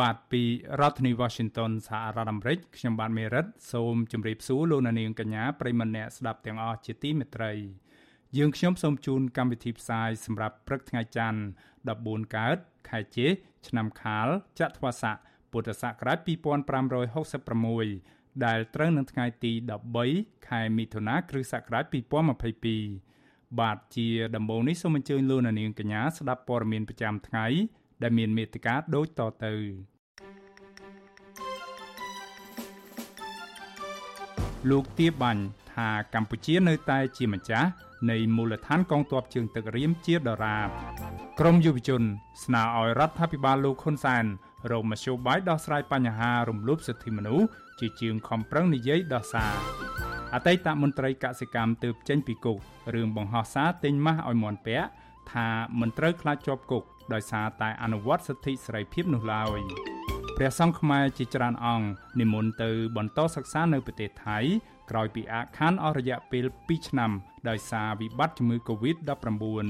បាទពីរដ្ឋធានី Washington សហរដ្ឋអាមេរិកខ្ញុំបាទមេរិតសូមជម្រាបសួរលោកអ្នកនាងកញ្ញាប្រិមម្នាក់ស្ដាប់ទាំងអស់ជាទីមេត្រី យើងខ្ញុំសូមជូនកម្មវិធីផ្សាយសម្រាប់ព្រឹកថ្ងៃច័ន្ទ14កើតខែជេឆ្នាំខាលចត្វាស័កពុទ្ធសករាជ2566ដែលត្រូវនឹងថ្ងៃទី13ខែមិថុនាគ្រិស្តសករាជ2022បាទជាដំបូងនេះសូមអញ្ជើញលោកអ្នកនាងកញ្ញាស្ដាប់ព័ត៌មានប្រចាំថ្ងៃ ដែលមានមេត្តាដូចតទៅលោកទៀបាញ់ថាកម្ពុជានៅតែជាម្ចាស់នៃមូលដ្ឋានកងទ័ពជើងទឹករៀមជាដរាបក្រមយុវជន ស្នើឲ្យរដ្ឋាភិបាលលោកហ៊ុនសែនរកមធ្យោបាយដោះស្រាយបញ្ហារំលោភសិទ្ធិមនុស្សជាជាងខំប្រឹងនិយាយដោះសារអតីតមន្ត្រីកសិកម្មទើបចេញពីគុករឿងបង្ហោះសារទិញម៉ាស់ឲ្យមន់ពាក់ ថាមិនត្រូវខ្លាចជាប់គុកដោយសារតែអនុវត្តសិទ្ធិសេរីភាពនោះឡើយព្រះសង្ឃខ្មែរជាច្រើនអង្គនិមន្តទៅបន្តសិក្សានៅប្រទេសថៃក្រោយពីអាក់ខានអស់រយៈពេល2ឆ្នាំ ដោយសារវិបត្តិជំងឺ Covid-19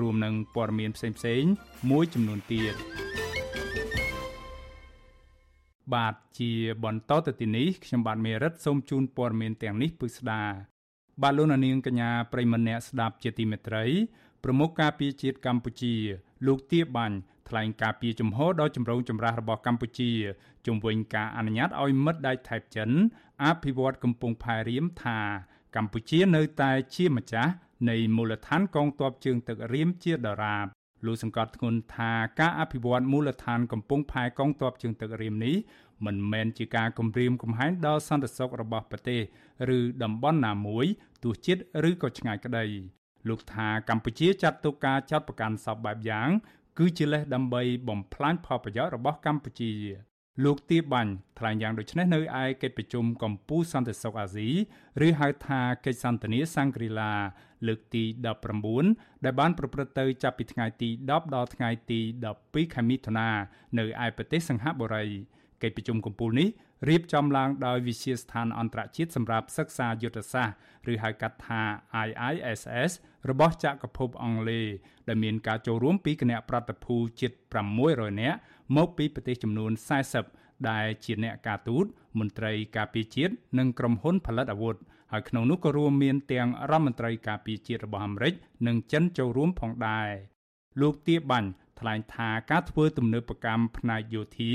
រួមនឹងព័ត៌មានផ្សេងៗមួយចំនួនទៀតបាទជាបន្តទៅទីនេះខ្ញុំបាទមេរិតសូមជូនព័ត៌មានទាំងនេះពិស្ដាបាទលោកនាងកញ្ញាប្រិមម្នាក់ស្ដាប់ជាទីមេត្រី ប្រមុខការពារជាតិកម្ពុជា លោកទៀបាញ់ថ្លែងការពីជំហរដ៏ចម្រូងចម្រាសរបស់កម្ពុជាជំវិញការអនុញ្ញាតឲ្យមិត្តដៃថៃចិនអភិវឌ្ឍកំពង់ផែរៀមថា កម្ពុជានៅតែជាម្ចាស់នៃមូលដ្ឋានកងទ័ពជើងទឹករៀមជាដរាបលោកសង្កត់ធ្ងន់ថាការអភិវឌ្ឍមូលដ្ឋានកំពង់ផែកងទ័ពជើងទឹករៀមនេះមិនមែនជាការគំរាមកំហែងដល់សន្តិសុខរបស់ប្រទេស ឬតំបន់ណាមួយទោះជាតិឬក៏ឆ្ងាយក្តី លោកថាកម្ពុជាចាត់ទុកការចាត់ប្រកាន់សពបែបយ៉ាង គឺជាលេសដើម្បីបំផ្លាញផលប្រយោជន៍របស់កម្ពុជា លោកទៀបាញ់ថ្លែងយ៉ាងដូចនេះនៅឯកិច្ចប្រជុំកម្ពុជាសន្តិសុខអាស៊ីឬហៅថាកិច្ចសន្ទនាសង្គ្រីឡាលើកទី19ដែលបានប្រព្រឹត្តទៅចាប់ពីថ្ងៃទី10ដល់ថ្ងៃទី12ខែមិថុនានៅឯប្រទេសសិង្ហបុរីកិច្ចប្រជុំកំពូលនេះ រៀបចំឡើងដោយវិទ្យាស្ថានអន្តរជាតិសម្រាប់សិក្សាយុទ្ធសាស្ត្រឬហៅកាត់ថា IISS របស់ចក្រភពអង់គ្លេសដែលមានការចូលរួមពីគណៈប្រតិភូជិត600នាក់មកពីប្រទេសចំនួន40ដែលជាអ្នកការទូតមន្ត្រីការពារជាតិនិងក្រុមហ៊ុនផលិតអាវុធហើយក្នុងនោះក៏រួមមានទាំងរដ្ឋមន្ត្រីការពារជាតិរបស់អាមេរិកនិងចិនចូលរួមផងដែរ លោកទាបាញ់ថ្លែងថាការធ្វើទំនើបកម្មផ្នែកយោធា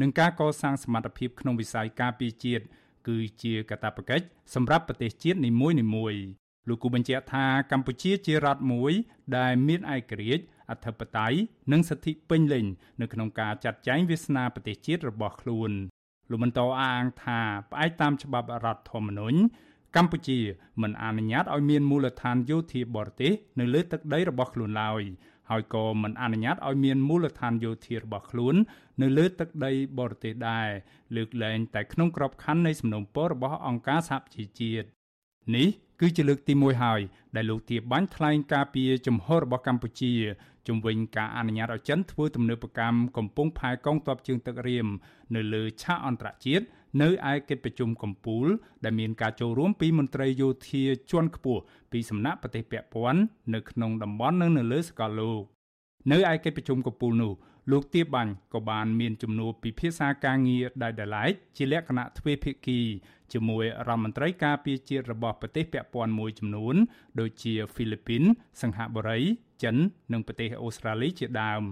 និងការកសាងសមត្ថភាពក្នុងវិស័យការពារជាតិគឺជាកាតព្វកិច្ចសម្រាប់ប្រទេសជាតិនីមួយៗលោកគូបញ្ជាក់ថាកម្ពុជាជារដ្ឋមួយ ដែលមានឯករាជ្យអធិបតេយ្យនិងសិទ្ធិពេញលេញនៅក្នុងការចាត់ចែងវាសនាប្រទេសជាតិរបស់ខ្លួនលោកបន្តអះអាងថាផ្អែកតាមច្បាប់រដ្ឋធម្មនុញ្ញកម្ពុជាមិនអនុញ្ញាតឲ្យមានមូលដ្ឋានយោធាបរទេសនៅលើទឹកដីរបស់ខ្លួនឡើយ ហើយក៏មិនអនុញ្ញាតឲ្យមានមូលដ្ឋានយោធារបស់ខ្លួន នៅលើទឹកដីបរទេសដែរលើកលែងតែក្នុងក្របខ័ណ្ឌនៃសំណុំពររបស់អង្គការសហប្រជាជាតិនេះ គឺជាលើកទី1ហើយដែលលោកទាបាញ់ថ្លែងការពីជំហររបស់កម្ពុជាជំវិញការអនុញ្ញាតឲ្យចិនធ្វើទំនើបកម្មកំពុងផែកងទ័ពជើងទឹករៀមនៅលើឆាកអន្តរជាតិនៅឯកិច្ចប្រជុំកំពូល ដែលមានការចូលរួមពីមន្ត្រីយោធាជាន់ខ្ពស់ពីសំណាក់ប្រទេសពាក់ព័ន្ធនៅក្នុងតំបន់និងនៅលើសកលលោកនៅឯកិច្ចប្រជុំកំពូលនោះ លោកទៀបបាញ់ក៏បានមានជំនួបពិភាក្សាការងារដែលដដែលជាលក្ខណៈទ្វេភាគីជាមួយរដ្ឋមន្ត្រីការពារជាតិរបស់ប្រទេសពាក់ព័ន្ធមួយចំនួន ដូចជាហ្វីលីពីន សិង្ហបុរី ចិន និងប្រទេសអូស្ត្រាលីជាដើម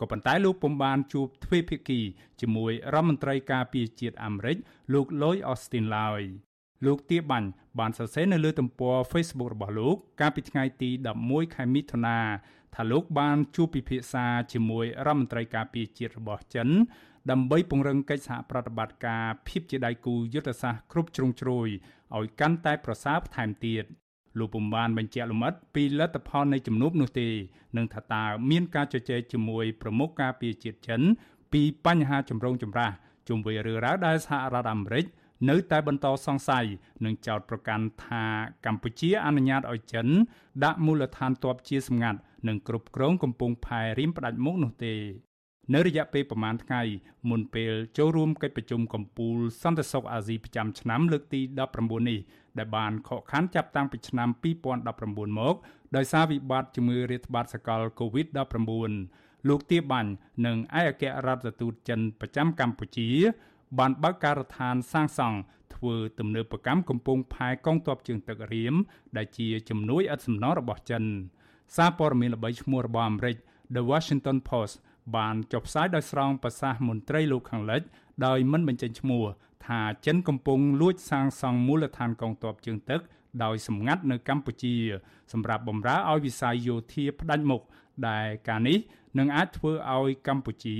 ក៏ប៉ុន្តែលោកពុំបានជួបទ្វេភាគីជាមួយរដ្ឋមន្ត្រីការពារជាតិអាមេរិកលោក Lloyd Austin ឡើយលោកទៀបាញ់បានសរសេរនៅលើទំព័រ Facebook របស់លោក កាលពីថ្ងៃទី11ខែមិថុនា ថាលោកបានជួបពិភាក្សាជាមួយរដ្ឋមន្ត្រីការពារជាតិរបស់ចិន ដើម្បីពង្រឹងកិច្ចសហប្រតិបត្តិការភាពជាដៃគូយុទ្ធសាស្ត្រគ្រប់ជ្រុងជ្រោយឲ្យកាន់តែប្រសើរថែមទៀតលោកពុំបានបញ្ជាក់លម្អិតពីលទ្ធផលនៃជំនួបនោះទេនឹងថាតើមានការជជែកជាមួយប្រមុខការពារជាតិចិន ពីបញ្ហាចម្រូងចម្រាសជុំវិញរឿងរ៉ាវដែលសហរដ្ឋអាមេរិកនៅតែបន្តសង្ស័យនិងចោទប្រកាន់ថាកម្ពុជាអនុញ្ញាតឲ្យចិន ដាក់មូលដ្ឋានទ័ពជាសម្ងាត់ និងគ្រប់គ្រងកំពង់ផែរៀមផ្ដាច់មុខនោះទេនៅរយៈពេលប្រមាណថ្ងៃមុនពេលចូលរួមកិច្ចប្រជុំកំពូលសន្តិសុខអាស៊ីប្រចាំឆ្នាំលើកទី19នេះដែលបានខកខានចាប់តាំងពីឆ្នាំ2019មកដោយសារវិបត្តិជំងឺរាតត្បាតសកល COVID-19 លោកទាបាញ់និងឯកអគ្គរដ្ឋទូតចិនប្រចាំកម្ពុជា បានបើកការដ្ឋានសាងសង់ធ្វើទំនើបកម្មកំពង់ផែកងទ័ពជើងទឹករៀមដែលជាជំនួយឥតសំណងរបស់ចិន សារព័ត៌មានល្បីឈ្មោះរបស់អាមេរិក The Washington Post បានចុះផ្សាយដោយស្រង់ប្រសាសន៍មន្ត្រីលោកខាងលិចដោយមិនបញ្ចេញឈ្មោះថាចិនកំពុងលួចសាងសង់មូលដ្ឋានកងទ័ពជើងទឹកដោយសម្ងាត់នៅកម្ពុជា សម្រាប់បម្រើឲ្យវិស័យយោធាផ្ដាច់មុខដែលការនេះនឹងអាចធ្វើឲ្យកម្ពុជា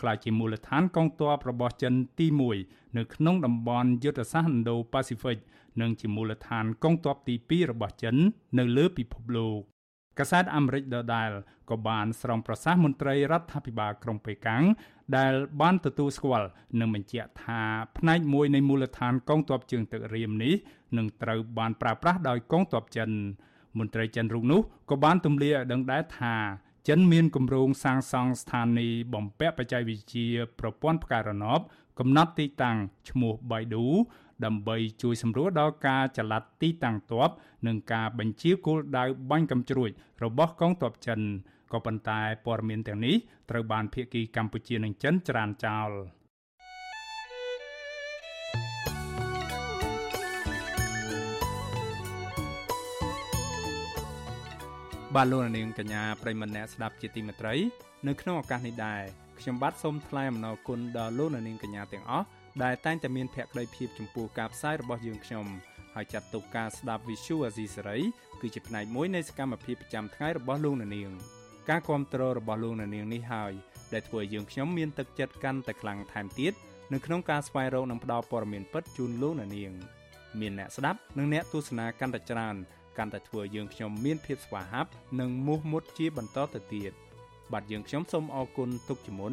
ក្លាយជាមូលដ្ឋានកងទ័ពរបស់ចិនទី1នៅក្នុងតំបន់យុទ្ធសាស្ត្រ Indo-Pacific និងជាមូលដ្ឋានកងទ័ពទី2របស់ចិន នៅលើពិភពលោក កាសែតអាមេរិកដដែលក៏បានស្រង់ប្រសាសន៍មន្ត្រីរដ្ឋាភិបាលក្រុងប៉េកាំងដែលបានទទួលស្គាល់និងបញ្ជាក់ថាផ្នែកមួយនៃមូលដ្ឋានកងទ័ពជើងទឹករៀមនេះនឹងត្រូវបានប្រើប្រាស់ដោយកងទ័ពចិនមន្ត្រីចិនរូបនោះក៏បានទម្លាយឲ្យដឹងដែរថាចិនមានគម្រោងសាងសង់ស្ថានីយ៍បំពាក់បច្ចេកវិទ្យាប្រព័ន្ធផ្កាយរណបកំណត់ទីតាំងឈ្មោះ Baidu ដើម្បីជួយសម្រួលដល់ការចល័តទីតាំងទ័ពនិងការបញ្ជាគោលដៅបាញ់កាំជ្រួចរបស់កងទ័ពចិនក៏ប៉ុន្តែព័ត៌មានទាំងនេះត្រូវបានភាគីកម្ពុជានិងចិនច្រានចោលបាទលោកនាងកញ្ញាប្រិមម្នាក់ស្ដាប់ជាទីមេត្រី នៅក្នុងឱកាសនេះដែរខ្ញុំបាទសូមថ្លែងអំណរគុណដល់លោកនាងកញ្ញាទាំងអស់ ដែលតែងតែមានភក្ដីភាពចំពោះការផ្សាយរបស់យើងខ្ញុំហើយចាត់ទុកការស្ដាប់ Visual Asia សេរីគឺជាផ្នែកមួយនៃសកម្មភាពប្រចាំថ្ងៃរបស់លោកនាងការគ្រប់គ្រងរបស់លោកនាងនេះហើយដែលធ្វើឲ្យយើងខ្ញុំមានទឹកចិត្តកាន់តែខ្លាំងថែមទៀតនៅក្នុងការស្វែងរកនិងផ្តល់ព័ត៌មានពិតជូនលោកនាងមានអ្នកស្ដាប់និងអ្នកទស្សនាកាន់តែច្រើនកាន់តែធ្វើឲ្យយើងខ្ញុំមានភាពស្វាហាប់និងមោះមុតជាបន្តទៅទៀតបាទយើងខ្ញុំសូមអរគុណទុកជាមុន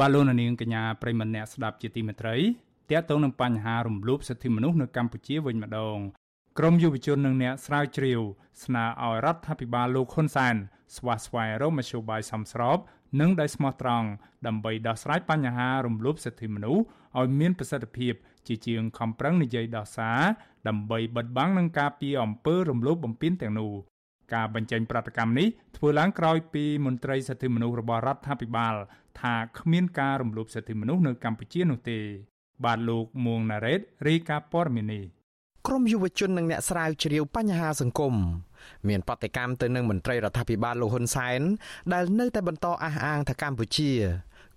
បាទលោកនាងកញ្ញាប្រិមម្នាក់ស្ដាប់ជាទីមេត្រីទាក់ទងនឹងបញ្ហារំលោភសិទ្ធិមនុស្សនៅកម្ពុជាវិញម្ដងក្រមយុវជននិងអ្នកស្រាវជ្រាវស្នើឲ្យរដ្ឋាភិបាលលោកហ៊ុនសែនស្វាស្វែងរកមធ្យោបាយសមស្របនិងដោយស្មោះត្រង់ដើម្បីដោះស្រាយបញ្ហារំលោភសិទ្ធិមនុស្សឲ្យមានប្រសិទ្ធភាពជាជាងខំប្រឹងនិយាយដោះសារដើម្បីបិទបាំងនឹងការពីអំពើរំលោភបំពានទាំងនោះ ការបញ្ចេញប្រតិកម្មនេះធ្វើឡើងក្រោយពីមន្ត្រីសិទ្ធិមនុស្សរបស់រដ្ឋាភិបាលថាគ្មានការរំលោភសិទ្ធិមនុស្សនៅកម្ពុជានោះទេ បាទលោកមួងណារ៉េតរាយការណ៍ព័ត៌មាននេះក្រមយុវជននិងអ្នកស្រាវជ្រាវបញ្ហាសង្គមមានបដកម្មទៅនឹងមន្ត្រីរដ្ឋាភិបាលលោកហ៊ុនសែនដែលនៅតែបន្តអះអាងថាកម្ពុជា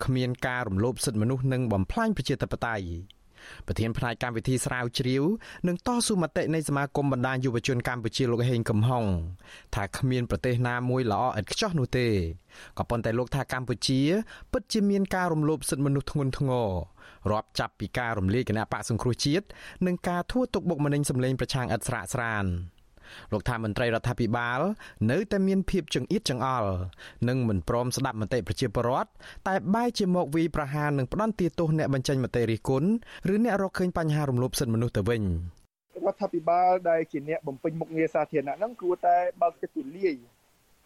គ្មានការរំលោភសិទ្ធិមនុស្សនិងបំផ្លាញប្រជាធិបតេយ្យ ប្រធានផ្នែកកម្មវិធីស្រាវជ្រាវនិងតស៊ូមតិនៃសមាគមបណ្ដាញយុវជនកម្ពុជាលោកហេងកំហុងថាគ្មានប្រទេសណាមួយល្អឥតខ្ចោះនោះទេក៏ប៉ុន្តែលោកថាកម្ពុជា ពិតជាមានការរំលោភសិទ្ធិមនុស្សធ្ងន់ធ្ងររាប់ចាប់ពីការរំលាយគណៈបកសង្គ្រោះជាតិនិងការធ្វើទុកបុកម្នេញសម្លេងប្រឆាំងឥតស្រាកស្រាន លោកថាមន្ត្រីរដ្ឋាភិបាល នៅតែមានភាពចង្អៀតចង្អល់និងមិនព្រមស្ដាប់មតិប្រជាពលរដ្ឋតែបែរជាមកវីប្រហារនិងផ្ដន់ទាទោសអ្នកបញ្ចេញមតិរិះគន់ឬអ្នករកឃើញបញ្ហារំលោភសិទ្ធិមនុស្សទៅវិញរដ្ឋាភិបាលដែលជាអ្នកបំពេញមុខងារសាធារណៈហ្នឹងគួរតែបើកចិត្តទូលាយ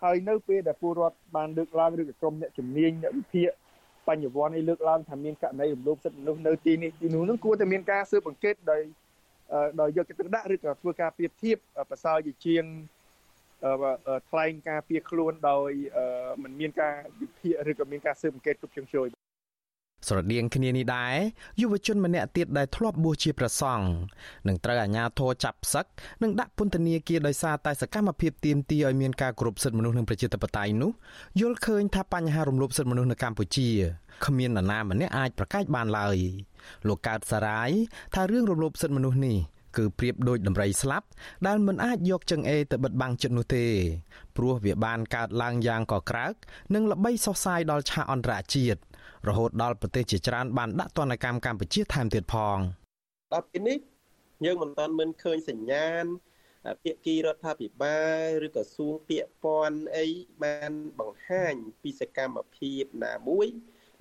ហើយនៅពេលដែលពលរដ្ឋបានលើកឡើងឬក៏ក្រុមអ្នកជំនាញអ្នកវិភាគបញ្ញវន្តឲ្យលើកឡើងថាមានករណីរំលោភសិទ្ធិមនុស្សនៅទីនេះទីនោះនឹងគួរតែមានការស៊ើបអង្កេតដោយ ដោយយកចិត្តទុកដាក់ឬក៏ធ្វើការប្រៀបធៀបប្រសើរជាជាងថ្លែងការពៀខ្លួនដោយមិនមានការវិភាគឬក៏មានការស៊ើបអង្កេតគ្រប់ជ្រុងជ្រោយស្រដៀងគ្នានេះដែរយុវជនម្នាក់ទៀតដែលធ្លាប់បួសជាព្រះសង្ឃនឹងត្រូវអាជ្ញាធរចាប់ផ្សឹកនិងដាក់ពន្ធនាគារដោយសារតែសកម្មភាពទាមទារឲ្យមានការគោរពសិទ្ធិមនុស្សនិងប្រជាធិបតេយ្យនោះយល់ឃើញថាបញ្ហារំលោភសិទ្ធិមនុស្សនៅកម្ពុជាគ្មាននរណាម្នាក់អាចប្រកែកបានឡើយ លោកកើតសារាយថារឿងរំលោភសិទ្ធិមនុស្សនេះគឺប្រៀបដូចដំរីស្លាប់ដែលមិនអាចយកចង្អេរទៅបិទបាំងចិត្តនោះទេ ព្រោះវាបានកើតឡើងយ៉ាងកក្រើក និងល្បីសុសសាយដល់ឆាកអន្តរជាតិរហូតដល់ប្រទេសជាច្រើនបានដាក់ទណ្ឌកម្មកម្ពុជាថែមទៀតផងដល់ពេលនេះយើងមិនទាន់មានឃើញសញ្ញាណភាគីរដ្ឋាភិបាលឬក៏សួងពាក្យព័ន្ធអីបានបង្ហាញពីសកម្មភាពណាមួយ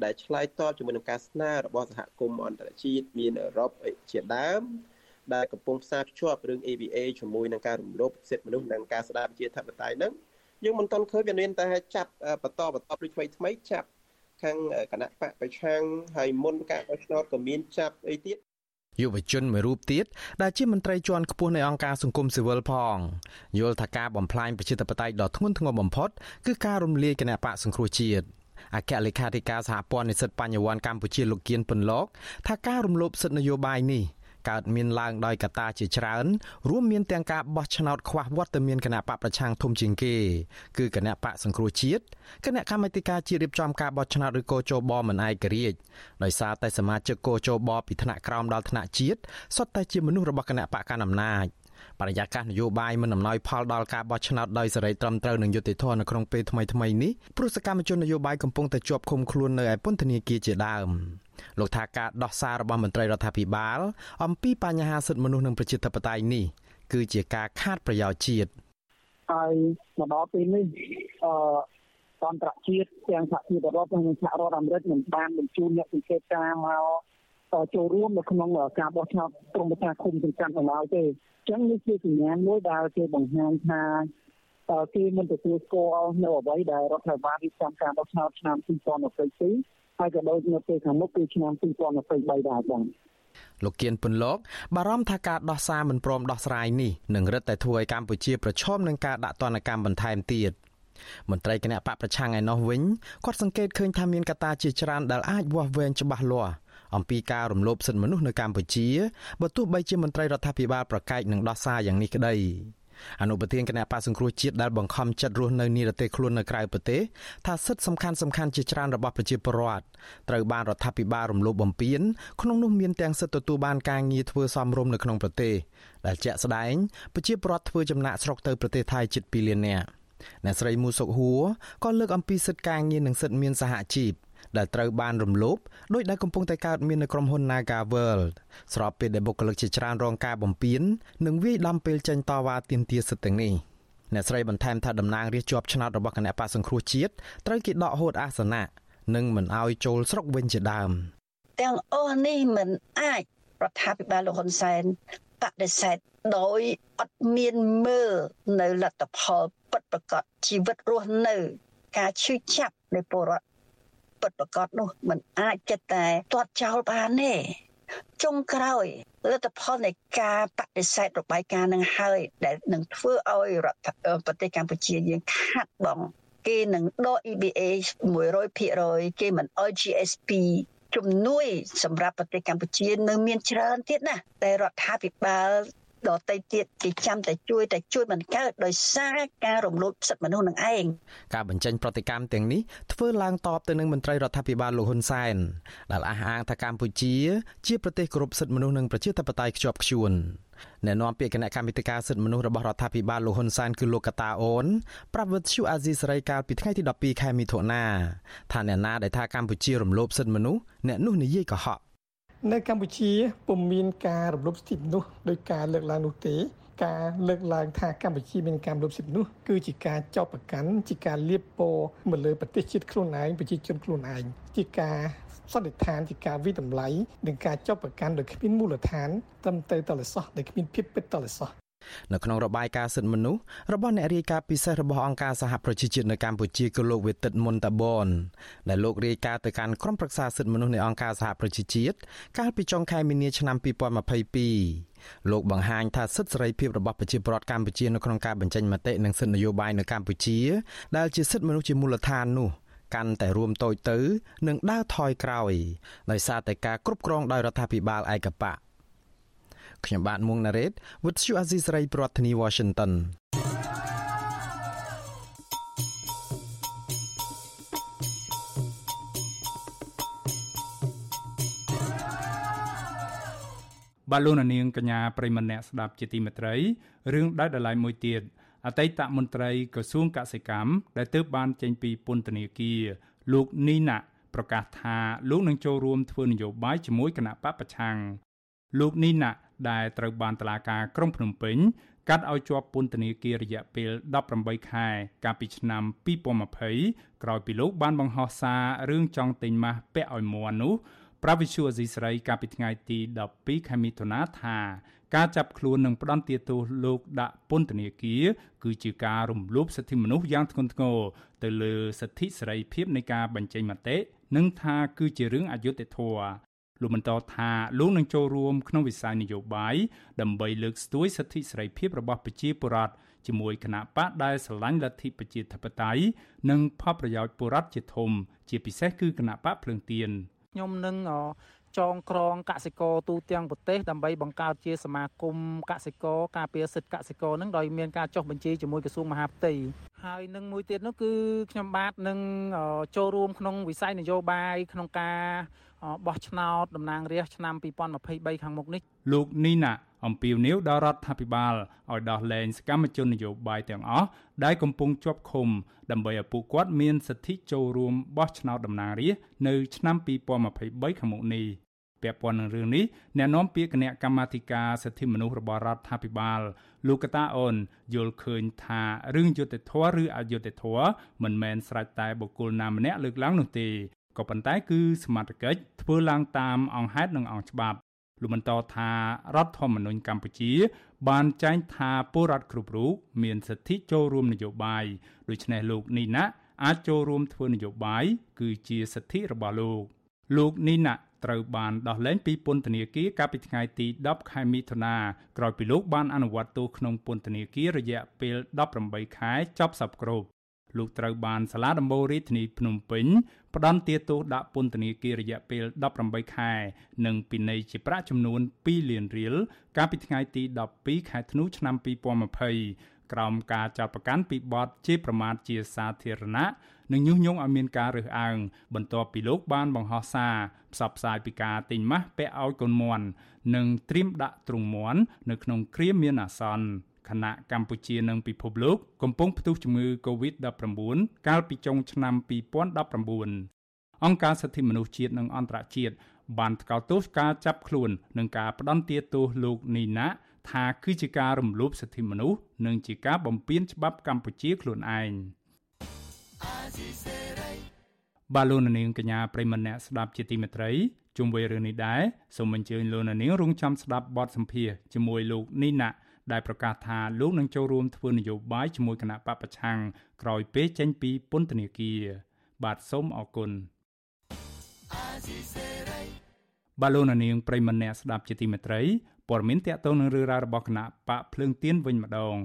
ដែលឆ្លើយតបជាមួយនឹងការស្នើរបស់សហគមន៍អន្តរជាតិមានអឺរ៉ុបជាដើមដែលកំពុងផ្សារភ្ជាប់រឿង ABA ជាមួយនឹងការរំលោភសិទ្ធិមនុស្សនិងការស្ដារប្រជាធិបតេយ្យហ្នឹងយើងមិនទាន់ឃើញវាមានតែចាប់បន្តបន្តដូចថ្មីថ្មីចាប់ខាងគណៈបកប្រឆាំងហើយមុនការបោះឆ្នោតក៏មានចាប់អីទៀតយុវជនមួយរូបទៀតដែលជាមន្ត្រីជាន់ខ្ពស់នៃអង្គការសង្គមស៊ីវិលផងយល់ថាការបំផ្លាញប្រជាធិបតេយ្យដ៏ធ្ងន់ធ្ងរបំផុតគឺការរំលាយគណៈបកសង្គ្រោះជាតិ អគ្គលេខាធិការសហព័ន្ធនិស្សិតបញ្ញវន្តកម្ពុជាលោកគៀនពន្លកថាការរំលោភសិទ្ធិនយោបាយនេះកើតមានឡើងដោយកត្តាជាច្រើនរួមមានទាំងការបោះឆ្នោតខ្វះវត្តមានគណៈបកប្រឆាំងធំជាងគេគឺគណៈបកសង្គ្រោះជាតិគណៈកម្មាធិការជាតិរៀបចំការបោះឆ្នោតឬកោជបមិនឯករាជ្យដោយសារតែសមាជិកកោជបពីថ្នាក់ក្រោមដល់ថ្នាក់ជាតិសុទ្ធតែជាមនុស្សរបស់គណៈបកកណ្ដាលអំណាច បរិយាកាសនយោបាយមិនអំណោយផលដល់ការបោះឆ្នោតដោយសេរីត្រឹមត្រូវនិងយុត្តិធម៌នៅក្នុងពេលថ្មីៗនេះព្រោះសកម្មជននយោបាយកំពុងតែជាប់ឃុំខ្លួននៅឯពន្ធនាគារជាដើមលោកថាការដោះសាររបស់មន្ត្រីរដ្ឋាភិបាល អំពីបញ្ហាសិទ្ធិមនុស្សនិងប្រជាធិបតេយ្យនេះគឺជាការខាតប្រយោជន៍ជាតិហើយមកដល់ពេលនេះអឺអន្តរជាតិទាំងសហជីវរដ្ឋនិងសហរដ្ឋអាមេរិកមិនបានបញ្ជូនអ្នកពិសេសការមក ចូលរួមនៅក្នុងការបោះឆ្នោតក្រុមប្រឹក្សាគុំសង្កាត់នៅឡើយទេអញ្ចឹងនេះជាសញ្ញាណមួយដែលគេបង្ហាញថាគេមិនទទួលស្គាល់នៅអ្វីដែលរដ្ឋាភិបាលរៀបចំការបោះឆ្នោតឆ្នាំ2022ហើយក៏ដូចនៅពេលខាងមុខគឺឆ្នាំ2023ដែរបងលោកគៀនពន្លកបារម្ភថាការដោះសារមិនព្រមដោះស្រាយនេះនឹងរឹតតែធ្វើឲ្យកម្ពុជាប្រឈមនឹងការដាក់ទណ្ឌកម្មបន្ថែមទៀតមន្ត្រីគណៈបកប្រឆាំងឯណោះវិញគាត់សង្កេតឃើញថាមានកត្តាជាច្រើនដែលអាចវាស់វែងច្បាស់លាស់ អំពីការរំលោភសិទ្ធិមនុស្សនៅកម្ពុជាបើទោះបីជាមន្ត្រីរដ្ឋាភិបាលប្រកែកនឹងដោះសារយ៉ាងនេះក្តីអនុប្រធានគណៈបកសង្គ្រោះជាតិដែលបង្ខំចិត្តរស់នៅនិរទេសខ្លួននៅក្រៅប្រទេសថាសិទ្ធិសំខាន់សំខាន់ជាច្រើនរបស់ប្រជាពលរដ្ឋត្រូវបានរដ្ឋាភិបាលរំលោភបំពានក្នុងនោះមានទាំងសិទ្ធិទទួលបានការងារធ្វើសមរម្យនៅក្នុងប្រទេសដែលជាក់ស្ដែងប្រជាពលរដ្ឋធ្វើចំណាក់ស្រុកទៅប្រទេសថៃជិត2លាននាក់អ្នកស្រីមូសុកហួរក៏លើកអំពីសិទ្ធិការងារនិងសិទ្ធិមានសហជីព ដែលត្រូវបានរំលោភដោយដែលកំពុងតែកើតមាននៅក្រុមហ៊ុន Naga World ស្របពេលដែលបុគ្គលិកជាច្រើនរងការបំពាននិងវាយដំពេលចេញតវ៉ាទាមទារសិទ្ធិទាំងនេះអ្នកស្រីបន្ថែមថាតំណាងរាស្ត្រជាប់ឆ្នោតរបស់គណៈបកសង្គ្រោះជាតិត្រូវគេដកហូតអាសនៈនិងមិនអោយចូលស្រុកវិញជាដើមទាំងអស់នេះមិនអាចរដ្ឋាភិបាលលោកហ៊ុនសែនបដិសេធដោយអត់មានមើលនៅលទ្ធផលពិតប្រាកដជីវិតរស់នៅ ការឈឺចាប់នៃពលរដ្ឋ ពិតប្រកបនោះมันអាចចិត្តតែទាត់ចោលបានទេចុងក្រោយលទ្ធផលនៃការបដិសេធរបាយការណ៍នឹងហើយដែលនឹងធ្វើឲ្យរដ្ឋប្រទេសកម្ពុជាយើងខាត់បងគេនឹងដក EBA 100%គេមិនអោយ GSP ជំនួយសម្រាប់ប្រទេសកម្ពុជានៅមានច្រើនទៀតណាតែរដ្ឋាភិបាល ដតៃទៀតគេចាំតែជួយតែជួយមិនកើតដោយសារការរំលោភសិទ្ធិមនុស្សនឹងឯងការបញ្ចេញប្រតិកម្មទាំងនេះធ្វើឡើងតបទៅនឹងមន្ត្រីរដ្ឋាភិបាលលោកហ៊ុនសែនដែលអះអាងថាកម្ពុជា ជាប្រទេសគោរពសិទ្ធិមនុស្សនិងប្រជាធិបតេយ្យខ្ជាប់ខ្ជួនអ្នកនាំពាក្យគណៈកម្មាធិការសិទ្ធិមនុស្សរបស់រដ្ឋាភិបាលលោកហ៊ុនសែនគឺលោកកតាអូនប្រាប់វិទ្យុអាស៊ីសេរីកាលពីថ្ងៃទី12ខែមិថុនាថាអ្នកណាដែលថាកម្ពុជារំលោភសិទ្ធិមនុស្សអ្នកនោះនិយាយកុហក នៅកម្ពុជាពុំមានការរំលោភសិទ្ធិមនុស្សដោយការលើកឡើងនោះទេការលើកឡើងថាកម្ពុជាមានការរំលោភសិទ្ធិមនុស្សគឺជាការចោទប្រកាន់ជាការលៀបពណ៌មកលើប្រទេសជាតិខ្លួនឯងប្រជាជនខ្លួនឯងជាការសន្និដ្ឋានជាការវិតម្លៃនិងការចោទប្រកាន់ដោយគ្មានមូលដ្ឋានត្រឹមត្រូវតលសោះដែលគ្មានភាពពិតតលសោះ នៅក្នុងរបាយការណ៍សិទ្ធិមនុស្សរបស់អ្នករាយការណ៍ពិសេសរបស់អង្គការសហប្រជាជាតិនៅកម្ពុជាគឺលោកវេទិតមុនតាបនដែលលោករាយការណ៍ទៅកាន់ក្រុមប្រឹក្សាសិទ្ធិមនុស្សនៃអង្គការសហប្រជាជាតិកាលពីចុងខែមីនាឆ្នាំ2022លោកបង្ហាញថាសិទ្ធិសេរីភាពរបស់ប្រជាពលរដ្ឋកម្ពុជានៅក្នុងការបញ្ចេញមតិនិងសិទ្ធិនយោបាយនៅកម្ពុជាដែលជាសិទ្ធិមនុស្សជាមូលដ្ឋាននោះកាន់តែរួមតូចទៅ និងដើរថយក្រោយដោយសារតែការគ្រប់គ្រងដោយរដ្ឋាភិបាលឯកបក ខ្ញុំបាទមុងណារ៉េត With you Aziz Ray ប្រធានាទី Washington បបាទលោកនាងកញ្ញាប្រិមម្នាក់ស្ដាប់ជាទីមេត្រីរឿងដាច់ដライមួយទៀតអតីតមន្ត្រីក្រសួងកសិកម្មដែលទើបបានចេញពីពន្ធនាគារលោកនីណាប្រកាសថាលោកនឹងចូលរួមធ្វើនយោបាយជាមួយគណៈបពប្រឆាំងលោកនីណា ដែលត្រូវបានតឡាការក្រុងភ្នំពេញកាត់ឲ្យជាប់ពន្ធនាគាររយៈពេល18ខែ កាលពីឆ្នាំ2020ក្រោយពីលោកបានបង្ហោះសាររឿងចង់ទិញម៉ាស់ពាក់ឲ្យមួននោះប្រាវិសុអេស៊ីស្រីកាលពីថ្ងៃទី12ខែមិថុនាថាការចាប់ខ្លួននិងផ្ដន្ទាទោសលោកដាក់ពន្ធនាគារគឺជាការរំលោភសិទ្ធិមនុស្សយ៉ាងធ្ងន់ធ្ងរទៅលើសិទ្ធិសេរីភាពនៃការបញ្ចេញមតិនិងថាគឺជារឿងអយុត្តិធម៌ លោកបន្តថាលោកនឹងចូលរួមក្នុងវិស័យនយោបាយដើម្បីលើកស្ទួយសិទ្ធិសេរីភាពរបស់ប្រជាពលរដ្ឋជាមួយគណៈបកដែលស្រឡាញ់លទ្ធិប្រជាធិបតេយ្យនិងផលប្រយោជន៍ពលរដ្ឋជាធំ ជាពិសេសគឺគណៈបកភ្លើងទៀនខ្ញុំនឹងចងក្រងកសិករទូទាំងប្រទេសដើម្បីបង្កើតជាសមាគមកសិករការពារសិទ្ធិកសិករនឹងដោយមានការចុះបញ្ជីជាមួយក្រសួងមហាផ្ទៃហើយនឹងមួយទៀតនោះគឺខ្ញុំបាទនឹងចូលរួមក្នុងវិស័យនយោបាយក្នុងការ បោះឆ្នោតតំណាងរាស្ត្រឆ្នាំ2023ខាងមុខនេះលោកនីណាអំពាវនាវដល់រដ្ឋាភិបាលឲ្យដោះលែងសកម្មជននយោបាយទាំងអស់ដែលកំពុងជាប់ឃុំដើម្បីឲ្យពួកគាត់មានសិទ្ធិចូលរួមបោះឆ្នោតតំណាងរាស្ត្រនៅឆ្នាំ2023ខាងមុខនេះពាក់ព័ន្ធនឹងរឿងនេះអ្នកនាំពាក្យគណៈកម្មាធិការសិទ្ធិមនុស្សរបស់រដ្ឋាភិបាល លោកកតាអូនយល់ឃើញថារឿងយុត្តិធម៌ឬអយុត្តិធម៌មិនមែនស្រេចតែបុគ្គលណាម្នាក់លើកឡើងនោះទេ ក៏ប៉ុន្តែគឺសមត្ថកិច្ចធ្វើឡើងតាមអង្គហេតុនិងអង្គច្បាប់លោកបន្តថារដ្ឋធម្មនុញ្ញកម្ពុជា បានចែងថាពលរដ្ឋគ្រប់រូបមានសិទ្ធិចូលរួមនយោបាយដូច្នេះលោកនីណាអាចចូលរួមធ្វើនយោបាយគឺជាសិទ្ធិរបស់លោកលោកនីណាត្រូវបានដោះលែងពីពន្ធនាគារកាលពីថ្ងៃទី10ខែមិថុនាក្រោយពីលោកបានអនុវត្តទោសក្នុងពន្ធនាគាររយៈពេល18ខែចប់សពគ្រប់ លោកត្រូវបានសាលាដំបូងរាជធានីភ្នំពេញផ្ដន្ទាទោសដាក់ពន្ធនាគាររយៈពេល18ខែ និងពិន័យជាប្រាក់ចំនួន2លានរៀលកាលពីថ្ងៃទី12ខែធ្នូឆ្នាំ2020ក្រោមការចោទប្រកាន់ពីបទជាប្រមាថជាសាធារណៈនិងញុះញង់ឲ្យមានការរើសអើងបន្ទាប់ពីលោកបានបង្ហោះសារផ្សព្វផ្សាយពីការទិញម៉ាស់ពាក់ឲ្យកូនមន់និងត្រៀមដាក់ទ្រុងមន់នៅក្នុងគ្រាមានអាសន្ន ខណៈកម្ពុជានិងពិភពលោកកំពុងផ្ទុះជំងឺ Covid-19 កាលពីចុងឆ្នាំ2019អង្គការសិទ្ធិមនុស្សជាតិនិងអន្តរជាតិបានថ្កោលទោសការចាប់ខ្លួននិងការផ្ដន្ទាទោសលោកនីណាថាគឺជាការរំលោភសិទ្ធិមនុស្សនិងជាការបំពានច្បាប់កម្ពុជាខ្លួនឯងបាឡូននាងកញ្ញាប្រិមនៈស្ដាប់ជាទីមេត្រីជុំវិញរឿងនេះដែរសូមអញ្ជើញលោកនាងរងចាំស្ដាប់បទសម្ភាសជាមួយលោកនីណា ដែលប្រកាសថាលោកនឹងចូលរួមធ្វើនយោបាយជាមួយគណៈបពប្រឆាំងក្រោយពេលចេញពីពន្ធនាគារបាទសូមអរគុណបាឡូណានាងប្រិមម្នាក់ស្ដាប់ជាទីមេត្រីព័ត៌មានតកតងនឹងរឿងរ៉ាវរបស់គណៈបកភ្លើងទៀនវិញម្ដង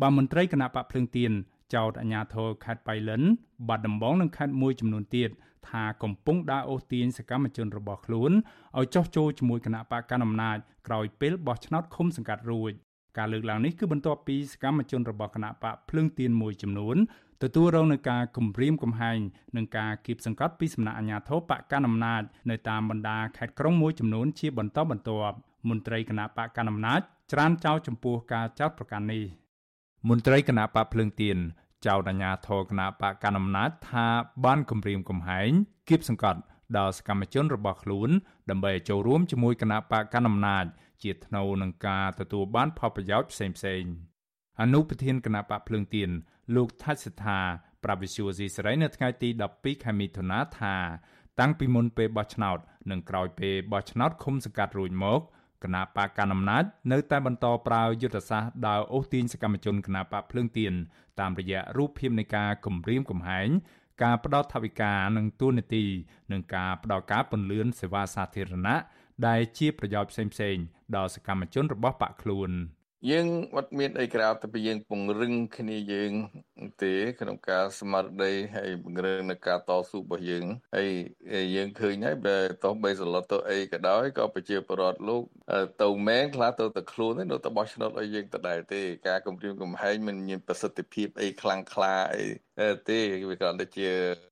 បាទមន្ត្រីគណៈបកភ្លើងទៀនចោតអាញាធរខេត្តបៃលិនបាត់ដំបងនិងខេត្តមួយចំនួនទៀតថាកំពុងដើរអូសទាញសកម្មជនរបស់ខ្លួនឲ្យចោះចូលជាមួយគណៈបកកណ្ដាលអំណាចក្រោយពេលបោះឆ្នោតឃុំសង្កាត់រួច ការលើកឡើងនេះគឺបន្ទាប់ពីសកម្មជនរបស់គណៈបកភ្លើងទៀនមួយចំនួនទទួលរងនឹងការគំរាមកំហែងនិងការគៀបសង្កត់ពីសំណាក់អាជ្ញាធរបកកណ្ដាលអំណាចនៅតាមបណ្ដាខេត្តក្រុងមួយចំនួនជាបន្តបន្ទាប់មន្ត្រីគណៈបកកណ្ដាលអំណាចច្រានចោលចំពោះការចោទប្រកាន់នេះមន្ត្រីគណៈបកភ្លើងទៀនចោទអាជ្ញាធរគណៈបកកណ្ដាលអំណាចថាបានគំរាមកំហែងគៀបសង្កត់ដល់សកម្មជនរបស់ខ្លួនដើម្បីចូលរួមជាមួយគណៈបកកណ្ដាលអំណាច ជាថ្នូវនឹងការទទួលបានផលប្រយោជន៍ផ្សេងផ្សេងអនុប្រធានគណៈបកភ្លើងទៀនលោកថាច់សថាប្រាវិសុយស៊ីសេរីនៅថ្ងៃទី12ខែមិថុនាថាតាំងពីមុនពេលបោះឆ្នោត និងក្រោយពេលបោះឆ្នោតឃុំសង្កាត់រួចមកគណៈបកកណ្ដាលអំណាចនៅតែបន្តប្រើយុទ្ធសាស្ត្រដើរអូសទាញសកម្មជនគណៈបកភ្លើងទៀនតាមរយៈរូបភាពនៃការគំរាមកំហែងការផ្ដោតថវិកានិងទូនាទីនិងការផ្ដោតការពន្លឿនសេវាសាធារណៈ ដែលជាប្រយោជន៍ផ្សេងៗដល់សកម្មជនរបស់បកខ្លួនយើងអត់មានអីក្រៅតែពីយើងពង្រឹងគ្នាយើងទេក្នុងការស្មារតីហើយបង្រើនៅការតស៊ូរបស់យើងហើយយើងឃើញហើយបើតោះបីសឡុតទៅអីក៏ដោយក៏ប្រជាពលរដ្ឋលោកទៅមែនខ្លះទៅតែខ្លួនទេនៅតែបោះឆ្នោតឲ្យយើងដដែលទេការគម្រាមកំហែងមិនមានប្រសិទ្ធភាពអីខ្លាំងក្លាអី ទេវាគ្រាន់តែជា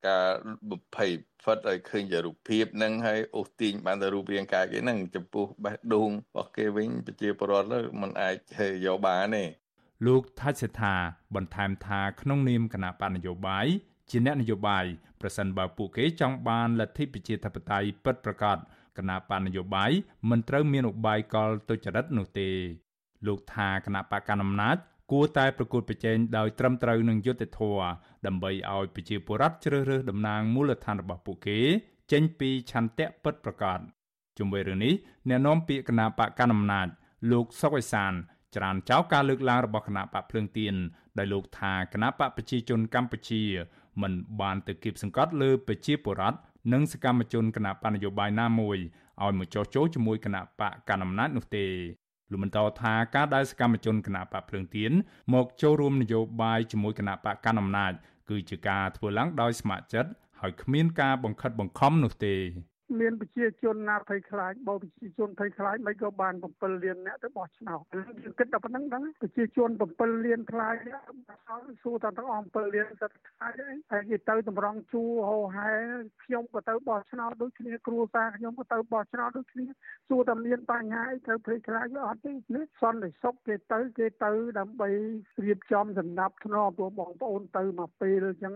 ការបំភ័យផិតឲ្យឃើញជារូបភាពហ្នឹងហើយអូសទាញបានតែរូបរាងកាយគេហ្នឹងចំពោះបេះដូងរបស់គេវិញប្រជាពលរដ្ឋមិនអាចយកបានទេលោកថាច់សេថាបន្ថែមថាក្នុងនាមគណៈបណ្ឌនយោបាយជាអ្នកនយោបាយប្រសិនបើពួកគេចង់បានលទ្ធិប្រជាធិបតេយ្យពិតប្រាកដគណៈបណ្ឌនយោបាយមិនត្រូវមានឧបាយកលទុច្ចរិតនោះទេលោកថាគណៈបកកណ្ដាលអំណាច គួរតែប្រកួតប្រជែងដោយត្រឹមត្រូវនឹងយុត្តិធម៌ដើម្បីឲ្យប្រជាពលរដ្ឋជ្រើសរើសតំណាងមូលដ្ឋានរបស់ពួកគេ ចេញពីឆន្ទៈពិតប្រាកដជុំវិញរឿងនេះអ្នកនាំពាក្យគណៈបកកណ្ដាលអំណាចលោកសុកអេសានច្រានចោលការលើកឡើងរបស់គណៈបកភ្លើងទៀនដោយលោកថាគណៈបកប្រជាជនកម្ពុជាមិនបានទៅគៀបសង្កត់លើប្រជាពលរដ្ឋនិងសកម្មជនគណៈបកនយោបាយណាមួយឲ្យមកចោះចូលជាមួយគណៈបកកណ្ដាលអំណាចនោះទេ លោកបន្តថាការដែលសកម្មជនគណៈបកភ្លើងទៀនមកចូលរួមនយោបាយជាមួយគណៈបកកណ្ដាលអំណាចគឺជាការធ្វើឡើងដោយស្ម័គ្រចិត្តហើយគ្មានការបង្ខិតបង្ខំនោះទេ មានប្រជាជនណាភ័យខ្លាចបើប្រជាជនភ័យខ្លាចមិនក៏បាន7លានអ្នកទៅបោះឆ្នោតយើងគិតតែប៉ុណ្្នឹងដែរប្រជាជន7លានខ្លាចសួរតែទាំងអស់7លានសិតខ្លាចអីហើយគេទៅតម្រង់ជួរហោហែខ្ញុំក៏ទៅបោះឆ្នោតដូចគ្នាគ្រួសារខ្ញុំក៏ទៅបោះឆ្នោតដូចគ្នាសួរតែមានបញ្ហាអីត្រូវភ័យខ្លាចវាអត់ទេនេះសន្តិសុខគេទៅគេទៅដើម្បីរៀបចំសម្ដាប់ធ្នាប់ព្រោះបងប្អូនទៅមកពេលអញ្ចឹង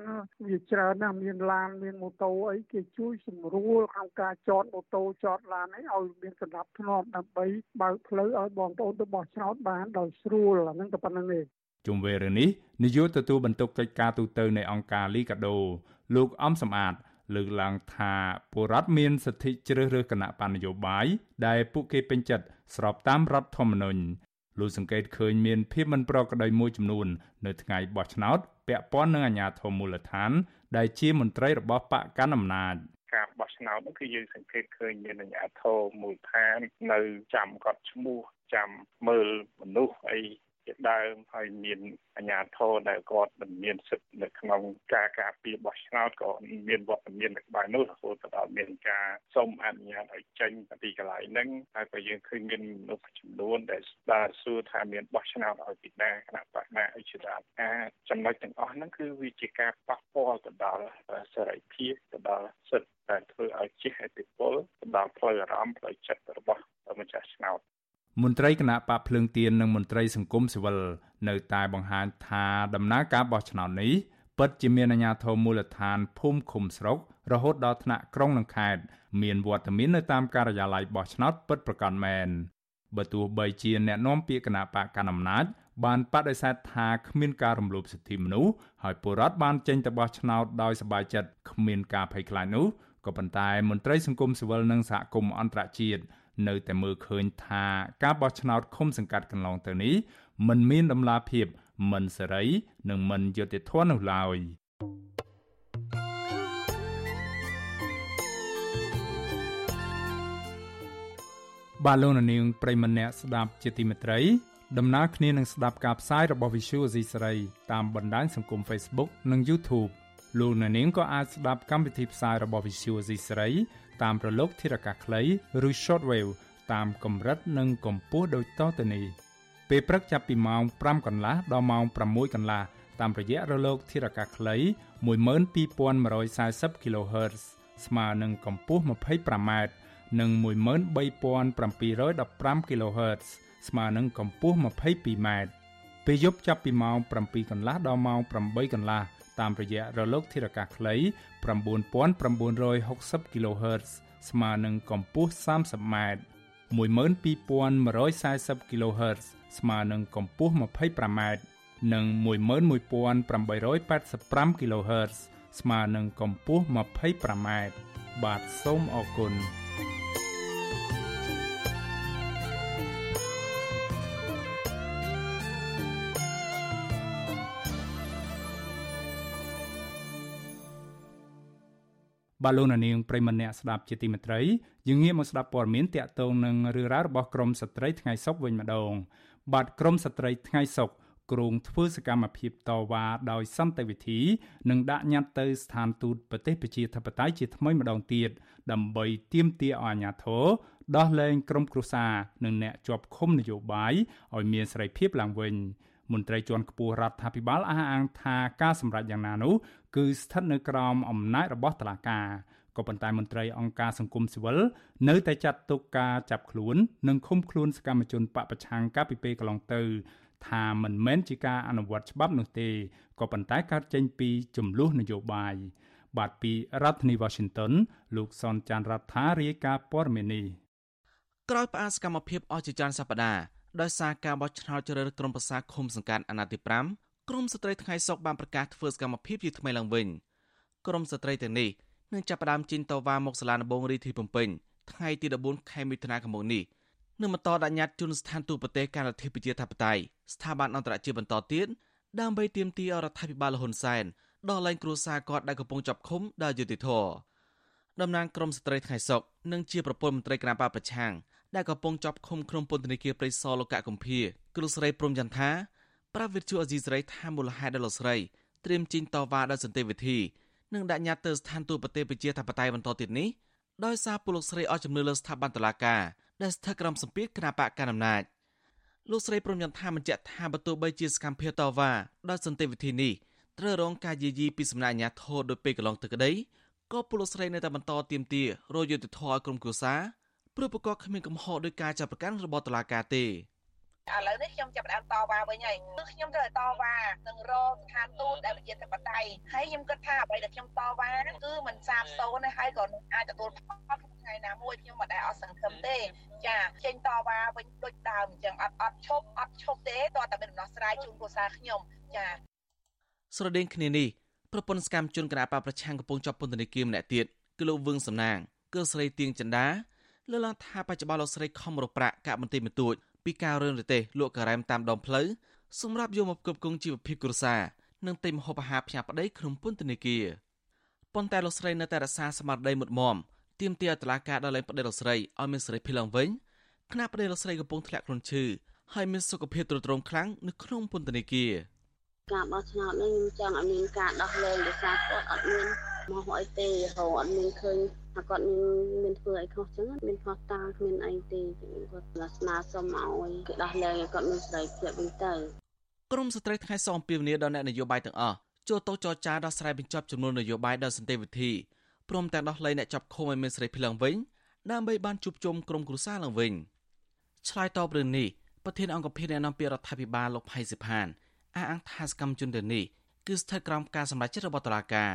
វាច្រើនណាស់មានឡានមានម៉ូតូអីគេជួយសម្រួលក្នុងការចតម៉ូតូចតឡានអីឲ្យមានសណ្ដាប់ធ្នាប់ដើម្បីបើកផ្លូវឲ្យបងប្អូនទៅបោះឆ្នោតបានដោយស្រួលអាហ្នឹងតែប៉ុណ្្នឹងទេជុំវិញរឿងនេះនាយកទទួលបន្ទុកកិច្ចការទូតនៃអង្គការលីកាដូលោកអំសំអាតលើកឡើងថាពលរដ្ឋមានសិទ្ធិជ្រើសរើសគណៈបណ្ឌនយោបាយដែលពួកគេពេញចិត្តស្របតាមរដ្ឋធម្មនុញ្ញលោកសង្កេតឃើញមានភាពមិនប្រក្រតីមួយចំនួន នៅថ្ងៃបោះឆ្នោតពាក់ព័ន្ធនឹងអាជ្ញាធរមូលដ្ឋាន ដែលជាមន្ត្រីរបស់បកកណ្ដាលអំណាច ការបោះឆ្នោតនោះគឺយើងសង្កេតឃើញមានអាជ្ញាធរមូលដ្ឋាននៅចាំកត់ឈ្មោះចាំមើលមនុស្សអីជាដើមហើយមានអាជ្ញាធរដែលគាត់មិនមានសិទ្ធិនៅក្នុងការការពារបោះឆ្នោតក៏មានវត្តមាននៅក្បែរនោះរហូតដល់មានការសុំអនុញ្ញាតឲ្យចេញពីកន្លែងហ្នឹងហើយក៏យើងឃើញមានមនុស្សចំនួនដែលស្ដារសួរថាមានបោះឆ្នោតឲ្យពីណាគណៈបកណាឲ្យជាដើមការចំណុចទាំងអស់ហ្នឹងគឺវាជាការប៉ះពាល់ទៅដល់សេរីភាពទៅដល់សិទ្ធិ ដែលធ្វើឲ្យជិះឥទ្ធិពលទៅដល់ផ្លូវអារម្មណ៍ផ្លូវចិត្តរបស់ម្ចាស់ឆ្នោតមន្ត្រីគណៈបកភ្លើងទៀននិងមន្ត្រីសង្គមស៊ីវិលនៅតែបង្ហាញថាដំណើរការបោះឆ្នោតនេះពិតជាមានអាជ្ញាធរមូលដ្ឋានភូមិឃុំស្រុករហូតដល់ថ្នាក់ក្រុងនិងខេត្តមានវត្តមាននៅតាមការិយាល័យបោះឆ្នោតពិតប្រាកដមែនបើទោះបីជាអ្នកនាំពាក្យគណៈបកកណ្ដាលអំណាចបានបដិសេធថាគ្មានការរំលោភសិទ្ធិមនុស្សហើយពលរដ្ឋបានចេញទៅបោះឆ្នោតដោយសប្បាយចិត្តគ្មានការភ័យខ្លាចនោះ ក៏ប៉ុន្តែមន្ត្រីសង្គមស៊ីវិលនិងសហគមន៍អន្តរជាតិនៅតែមើលឃើញថាការបោះឆ្នោតឃុំសង្កាត់កន្លងទៅនេះមិនមានដំណាភាពមិនសេរី និងមិនយុត្តិធម៌នោះឡើយបាទលោកនាងប្រិមម្នាក់ស្ដាប់ជាទីមេត្រីដំណើរគ្នានឹងស្ដាប់ការផ្សាយរបស់ Visual Asia សេរីតាមបណ្ដាញសង្គម Facebook និង YouTube លោកអ្នកនាងក៏អាចស្ដាប់កម្មវិធីផ្សាយរបស់ Visual Asia សេរីតាមប្រឡូកធារកាសខ្លីឬ Shortwave តាមកម្រិតនិងកម្ពស់ដូចតទៅនេះពេលព្រឹកចាប់ពីម៉ោង5កន្លះដល់ម៉ោង6កន្លះតាមរយៈរលកធារកាសខ្លី12140 kHz ស្មើនឹងកម្ពស់ 25m និង13715 kHz ស្មើនឹងកម្ពស់ 22m ពេលយប់ចាប់ពីម៉ោង7កន្លះដល់ម៉ោង8កន្លះ តាមរយៈរលកធារកាសខ្លី9960 kHz ស្មើនឹងកម្ពស់ 30m 12140 kHz ស្មើនឹងកម្ពស់ 25m និង11885 kHz ស្មើនឹងកម្ពស់ 25m បាទសូមអរគុណ បាទលោកនាងប្រិមម្នាក់ស្ដាប់ជាទីមេត្រីយើងងាកមកស្ដាប់ព័ត៌មានតាក់ទងនឹងរឿងរ៉ាវរបស់ក្រមស្ត្រីថ្ងៃសុកវិញម្ដង បាទក្រមស្ត្រីថ្ងៃសុកគ្រោងធ្វើសកម្មភាពតវ៉ាដោយសន្តិវិធីនិងដាក់ញត្តិទៅស្ថានទូតប្រទេសប្រជាធិបតេយ្យជាថ្មីម្ដងទៀតដើម្បីទាមទារឲ្យអាជ្ញាធរដោះលែងក្រុមគ្រួសារនិងអ្នកជាប់ឃុំនយោបាយឲ្យមានសេរីភាពឡើងវិញ មន្ត្រីជាន់ខ្ពស់រដ្ឋាភិបាលអះអាងថាការសម្រេចយ៉ាងណានោះគឺស្ថិតនៅក្រោមអំណាចរបស់តុលាការក៏ប៉ុន្តែមន្ត្រីអង្គការសង្គមស៊ីវិលនៅតែចាត់ទុកការចាប់ខ្លួន និងឃុំខ្លួនសកម្មជនបពប្រឆាំងកាលពីពេលកន្លងទៅថាមិនមែនជាការអនុវត្តច្បាប់នោះទេក៏ប៉ុន្តែកើតចេញពីចំនួននយោបាយបាទពីរដ្ឋធានី Washington លោកសនចាន់រដ្ឋារាយការណ៍ព័ត៌មាននេះក្រោយផ្អាកសកម្មភាពអស់ជាច្រើនសប្តាហ៍ ដោយសារការបោះឆ្នោតជ្រើសរើសក្រុមប្រឹក្សាឃុំសង្កាត់អាណត្តិទី5ក្រមស្ត្រីថ្ងៃសុកបានប្រកាសធ្វើសកម្មភាពជាថ្មីឡើងវិញក្រមស្ត្រីទាំងនេះនឹងចាប់ផ្ដើមជិញតវ៉ាមកសាលាដំបងរាជធានីភ្នំពេញថ្ងៃទី14ខែមិថុនាឆ្នាំនេះនឹងបន្តដាក់ញត្តិជូនស្ថានទូតប្រទេសកាលរដ្ឋាភិបាលធិបតេយ្យស្ថាប័នអន្តរជាតិបន្តទៀតដើម្បីទាមទាររដ្ឋាភិបាលលហ៊ុនសែនដោះលែងគ្រួសារគាត់ដែលកំពុងចាប់ឃុំដោយយុត្តិធម៌តំណាងក្រមស្ត្រីថ្ងៃសុកនិងជាប្រពន្ធមន្ត្រីគណៈបកប្រឆាំង ដែលកំពុងជាប់ឃុំក្នុងពន្ធនាគារព្រៃសរលោកកកំភាគ្រូស្រីព្រំចន្ទថាប្រាវិទ្យាអេស៊ីស្រីថាមូលហេតុដែលលោកស្រីត្រៀមជីងតវ៉ាដោយសន្តិវិធីនិងដាក់ញត្តិទៅស្ថានទូតប្រទេសប្រជាធិបតេយ្យបន្តទៀតនេះដោយសារពលលោកស្រីអស់ជំនឿលើស្ថាប័នតុលាការដែលស្ថិតក្រោមសម្ពាធគណៈបកកណ្ដាលអំណាចលោកស្រីព្រមយ៉ាងថាបញ្ជាក់ថាបើទោះបីជាសកម្មភាពតវ៉ាដោយសន្តិវិធីនេះត្រូវរងការយាយីពីសំណាក់អាជ្ញាធរដោយពេលកន្លងទៅក្តីក៏ពលលោកស្រីនៅតែបន្តទៀមទារយុទ្ធធរឲ្យក្រុមគ្រួសារ ព្រោះប្រកបគ្មានកំហុសដោយការចាប់ប្រកាន់របស់តុលាការទេឥឡូវនេះខ្ញុំចាប់ផ្ដើមតវ៉ាវិញហើយគឺខ្ញុំត្រូវតវ៉ានឹងរកស្ថានទូតដែលប្រជាធិបតេយ្យហើយខ្ញុំគិតថាអ្វីដែលខ្ញុំតវ៉ាគឺមិនសាបសូន្យទេហើយក៏នឹងអាចទទួលផលថ្ងៃណាមួយខ្ញុំមិនដែលអស់សង្ឃឹមទេចាចេញតវ៉ាវិញដូចដើមអញ្ចឹងអត់អត់ឈប់អត់ឈប់ទេតើតែមានដំណោះស្រាយជូនគ្រួសារខ្ញុំចាស្រដៀងគ្នានេះប្រពន្ធសកម្មជនគណបកប្រឆាំងកំពុងជាប់ពន្ធនាគារម្នាក់ទៀតគឺលោកវឹងសំណាងគឺស្រីទៀងចិន្តា លើកឡើងថាបច្ចុប្បន្នលោកស្រីខំរកប្រាក់កាក់បន្តិចបន្តួចពីការរើនរទេសលក់ការ៉ែមតាមដងផ្លូវសម្រាប់យកមកផ្គត់ផ្គង់ជីវភាពគ្រួសារនិងទិញម្ហូបអាហារផ្ញើប្តីក្នុងពន្ធនាគារប៉ុន្តែលោកស្រីនៅតែរក្សាស្មារតីមុតមមទាមទារតឡាការដល់លែងប្តីលោកស្រីឲ្យមានសេរីភាពឡើងវិញខណៈប្តីលោកស្រីកំពុងធ្លាក់ខ្លួនឈឺហើយមានសុខភាពទ្រុឌទ្រោមខ្លាំងនៅក្នុងពន្ធនាគារការបោះឆ្នោតនេះខ្ញុំចង់ឲ្យមានការដោះលែងដោយសារគាត់អត់មាន មកអីទេហៅអត់មានឃើញថាគាត់មានមានធ្វើអីខុសចឹងមានខុសតាគ្មានអីទេគាត់ស្នើសុំឲ្យគេដោះលែងឲ្យគាត់មានសេរីភាពវិញទៅក្រមស្ត្រីថ្ងៃសអំពីវនីដល់អ្នកនយោបាយទាំងអស់ចូលទៅចរចាដោះស្រាយបញ្ចប់ចំនួននយោបាយដោយសន្តិវិធីព្រមទាំងដោះលែងអ្នកចាប់ឃុំឲ្យមានសេរីភាពឡើងវិញដើម្បីបានជួបជុំក្រុមគ្រួសារឡើងវិញឆ្លើយតបរឿងនេះប្រធានអង្គភិបអ្នកនាំពាក្យរដ្ឋាភិបាលលោកផៃសិផានអះអាងថាសកម្មជនទាំងនេះគឺស្ថិតក្រោមការសម្រេចចិត្តរបស់តុលាការ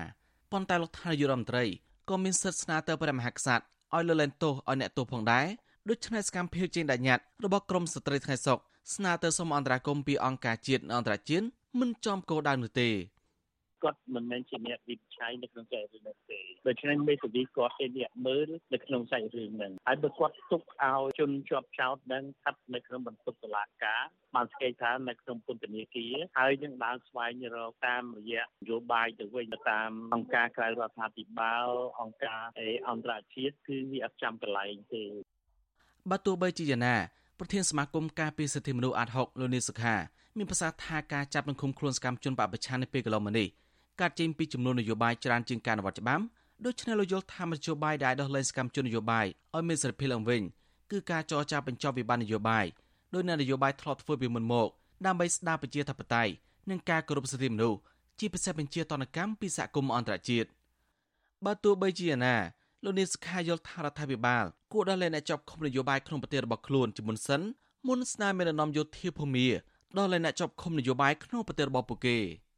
ប៉ុន្តែលោកថានាយករដ្ឋមន្ត្រីក៏មានសិទ្ធិស្នើទៅព្រះមហាក្សត្រឲ្យលើលែងទោសឲ្យអ្នកទោសផងដែរដូច្នេះសកម្មភាពចេញដាក់ញត្តិរបស់ក្រមស្ត្រីថ្ងៃសុកស្នើទៅសូមអន្តរាគមពីអង្គការជាតិនិងអន្តរជាតិមិនចំគោលដៅនោះទេ គាត់មិនមែនជាអ្នកវិនិច្ឆ័យនៅក្នុងចែករឿងនេះទេដូច្នេះមេធាវីគាត់ជាអ្នកមើលនៅក្នុងសាច់រឿងហ្នឹងហើយបើគាត់ទុកឲ្យជនជាប់ចោតនឹងស្ថិតនៅក្នុងបន្ទប់តុលាការបានស្គាល់ថានៅក្នុងពន្ធនាគារហើយនឹងដើរស្វែងរកតាមរយៈនយោបាយទៅវិញតាមអង្គការក្រៅរដ្ឋាភិបាលអង្គការអន្តរជាតិគឺវាអត់ចាំកន្លែងទេបើទោះបីជាយ៉ាងណាប្រធានសមាគមការពារសិទ្ធិមនុស្សអាត់ហុកលោកនីសុខាមានប្រសាសន៍ថាការចាប់និងឃុំខ្លួនសកម្មជនបពប្រឆាំងនៅពេលកន្លងមកនេះ កើតចេញពីចំនួននយោបាយច្រើនជាងការអនុវត្តច្បាប់ដូច្នេះលោកយល់ថានយោបាយដែលដោះលែងសកម្មជននយោបាយឲ្យមានសេរីភាពឡើងវិញគឺការចរចាបញ្ចប់វិបត្តិនយោបាយដោយនយោបាយធ្លាប់ធ្វើពីមុនមកដើម្បីស្ដារប្រជាធិបតេយ្យនិងការគោរពសិទ្ធិមនុស្សជាពិសេសបញ្ជាតនកម្មពីសហគមន៍អន្តរជាតិបើទោះបីជាណាលោកនាងសុខាយល់ថារដ្ឋាភិបាលគួរដោះលែងអ្នកជាប់ឃុំនយោបាយក្នុងប្រទេសរបស់ខ្លួនជាមុនសិនមុនស្នើមេដឹកនាំយោធាភូមិដោះលែងអ្នកជាប់ឃុំនយោបាយក្នុងប្រទេសរបស់ពួកគេ។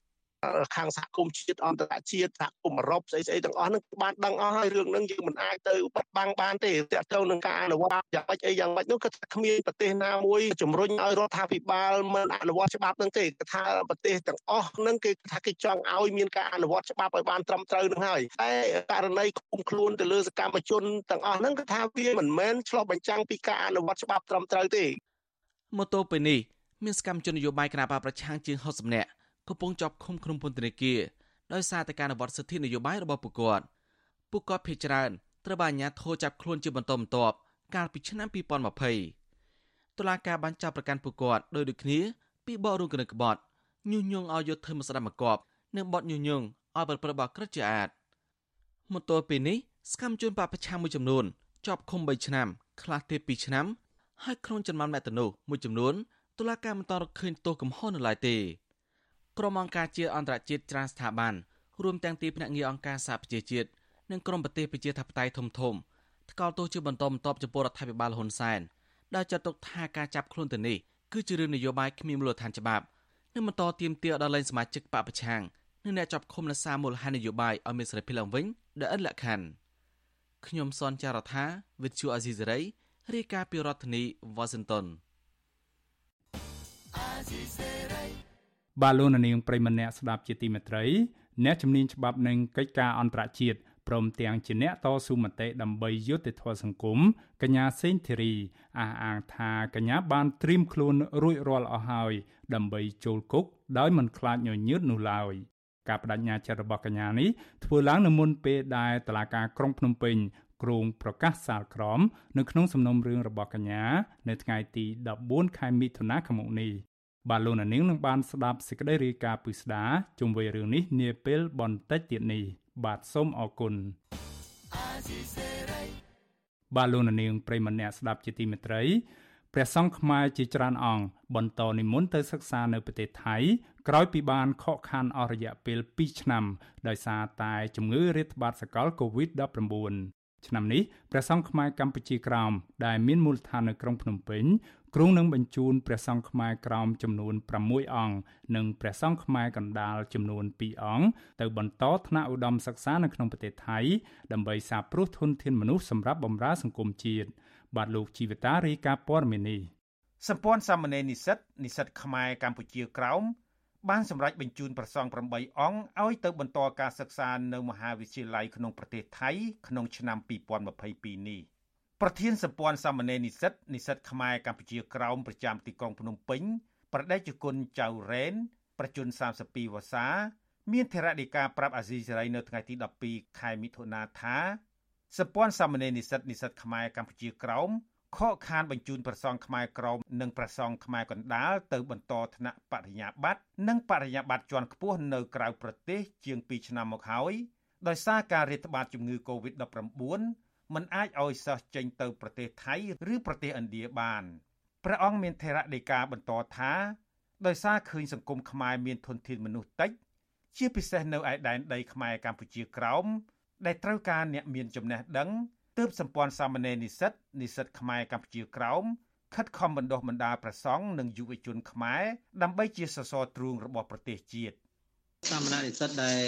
ខាងសហគមន៍ជាតិអន្តរជាតិសហគមន៍អឺរ៉ុបស្អីស្អីទាំងអស់ហ្នឹងបានដឹងអស់ហើយរឿងហ្នឹងយើងមិនអាចទៅបិទបាំងបានទេទាក់ទងនឹងការអនុវត្តយ៉ាងម៉េចអីយ៉ាងម៉េចនោះគឺថាគ្មានប្រទេសណាមួយជំរុញឲ្យរដ្ឋាភិបាលមិនអនុវត្តច្បាប់ហ្នឹងទេគឺថាប្រទេសទាំងអស់ហ្នឹងគេថាគេចង់ឲ្យមានការអនុវត្តច្បាប់ឲ្យបានត្រឹមត្រូវហ្នឹងហើយតែករណីគុំខ្លួនទៅលើសកម្មជនទាំងអស់ហ្នឹងគឺថាវាមិនមែនឆ្លោះបញ្ចាំងពីការអនុវត្តច្បាប់ត្រឹមត្រូវទេមកទល់ពេលនេះមានសកម្មជននយោបាយគណបកប្រឆាំងជាង60នាក់ កំពុងជាប់ឃុំក្នុងពន្ធនាគារដោយសារតែការអនុវត្តសិទ្ធិនយោបាយរបស់ពួកគាត់ពួកគាត់ភ័យច្រើនត្រូវបានអាជ្ញាធរចាប់ខ្លួនជាបន្តបន្ទាប់កាលពីឆ្នាំ2020តុលាការបានចាប់ប្រកាន់ពួកគាត់ដោយដូចគ្នាពីបករួមគណិតក្បត់ញុះញង់ឲ្យយកធ្វើមកស្ដាប់មកកប់និងបត់ញុះញង់ឲ្យប្រព្រឹត្តបទក្រិតជាអាតមកទល់ពេលនេះសកម្មជនបពប្រឆាំងមួយចំនួនជាប់ឃុំ3ឆ្នាំខ្លះទៀត2ឆ្នាំហើយក្នុងចំណោមអ្នកទៅនោះមួយចំនួនតុលាការមិនតរកឃើញទោសកំហុសនៅឡើយទេ ក្រុមអង្គការជាអន្តរជាតិច្រើនស្ថាប័នរួមទាំងទីភ្នាក់ងារអង្គការសហប្រជាជាតិនិងក្រុមប្រទេសប្រជាធិបតេយ្យធំធំថ្កោលទោសជាបន្តបន្ទាប់ចំពោះរដ្ឋាភិបាលហ៊ុនសែនដែលចាត់ទុកថាការចាប់ខ្លួនទៅនេះគឺជារឿងនយោបាយគ្មានមូលដ្ឋានច្បាប់និងបន្តទៀមទាដល់លែងសមាជិកបពប្រឆាំងនិងអ្នកចាប់ឃុំនៅសារមូលហេតុនយោបាយឲ្យមានសេរីភាពឡើងវិញដែលឥតលក្ខខណ្ឌខ្ញុំសនចាររថាវិទ្យុអាស៊ីសេរីរាយការណ៍ពីរដ្ឋធានី Washington បាឡូននាងប្រិមម្នាក់ស្ដាប់ជាទីមេត្រីអ្នកជំនាញច្បាប់នឹងកិច្ចការអន្តរជាតិព្រមទាំងជាអ្នកតស៊ូមតិដើម្បីយុត្តិធម៌សង្គមកញ្ញាសេងធីរីអះអាងថាកញ្ញាបានត្រៀមខ្លួនរួចរាល់អស់ហើយដើម្បីចូលគុកដោយមិនខ្លាចញញើតនោះឡើយការបដិញ្ញាចិត្តរបស់កញ្ញានេះធ្វើឡើងនៅមុនពេលដែលតឡាការក្រុងភ្នំពេញគ្រងប្រកាសសាលក្រមនៅក្នុងសំណុំរឿងរបស់កញ្ញា នៅថ្ងៃទី14ខែមិថុនាឆ្នាំនេះ បាទលោកនាងនឹងបានស្ដាប់សេចក្តីរាយការណ៍ពិស្ដាជុំវិញរឿងនេះនាពេលបន្តិចទៀតនេះ បាទសូមអរគុណបាទលោកនាងប្រិមម្នាក់ស្ដាប់ជាទីមេត្រីព្រះសង្ឃខ្មែរជាច្រើនអង្គបន្តនិមន្តទៅសិក្សានៅប្រទេសថៃក្រោយពីបានខកខានអស់រយៈពេល2ឆ្នាំដោយសារតែជំងឺរាតត្បាតសកល COVID-19 ឆ្នាំនេះព្រះសង្ឃខ្មែរកម្ពុជាក្រោមដែលមានមូលដ្ឋាននៅក្រុងភ្នំពេញគ្រងនឹងបញ្ជូនព្រះសង្ឃខ្មែរក្រោមចំនួន6អង្គនិងព្រះសង្ឃខ្មែរកណ្ដាលចំនួន2អង្គទៅបន្តថ្នាក់ឧត្តមសិក្សានៅក្នុងប្រទេសថៃដើម្បីសាបព្រោះធនធានមនុស្សសម្រាប់បម្រើសង្គមជាតិបាទលោកជីវតារាយការណ៍ព័ត៌មាននេះសម្ព័ន្ធសាមណេរនិស្សិតនិស្សិតខ្មែរកម្ពុជាក្រោម បានសម្រេចបញ្ជូនប្រសង់8អង្គឲ្យទៅបន្តការសិក្សានៅមហាវិទ្យាល័យក្នុងប្រទេសថៃក្នុងឆ្នាំ2022នេះប្រធានសម្ព័ន្ធសាមណេរនិស្សិតនិស្សិតខ្មែរកម្ពុជាក្រោមប្រចាំទីក្រុងភ្នំពេញប្រដេជគុណចៅរ៉េនប្រជជន32វស្សា មានធរណីការប្រាប់អាស៊ីសេរីនៅថ្ងៃទី12ខែមិថុនាថាសម្ព័ន្ធសាមណេរនិស្សិតនិស្សិតខ្មែរកម្ពុជាក្រោម ខកខានបញ្ជូនប្រសងខ្មែរក្រមនិងប្រសងខ្មែរកណ្ដាលទៅបន្តថ្នាក់បរិញ្ញាបត្រនិងបរិញ្ញាបត្រជាន់ខ្ពស់នៅក្រៅប្រទេសជាង2ឆ្នាំមកហើយដោយសារការរាតត្បាតជំងឺ Covid-19 មិនអាចឲ្យសិស្សចេញទៅប្រទេសថៃឬប្រទេសឥណ្ឌាបានព្រះអង្គមានថេរដីកាបន្តថាដោយសារឃើញសង្គមខ្មែរមានធនធានមនុស្សតិចជាពិសេសនៅឯដែនដីខ្មែរកម្ពុជាក្រោមដែលត្រូវការអ្នកមានចំណេះដឹង ទើបសម្ព័ន្ធសាមណេរនិស្សិតនិស្សិតខ្មែរកម្ពុជាក្រោមខិតខំបណ្ដុះបណ្ដាលប្រសង់និងយុវជនខ្មែរដើម្បីជាសសរទ្រូងរបស់ប្រទេសជាតិសាមណេរនិស្សិតដែល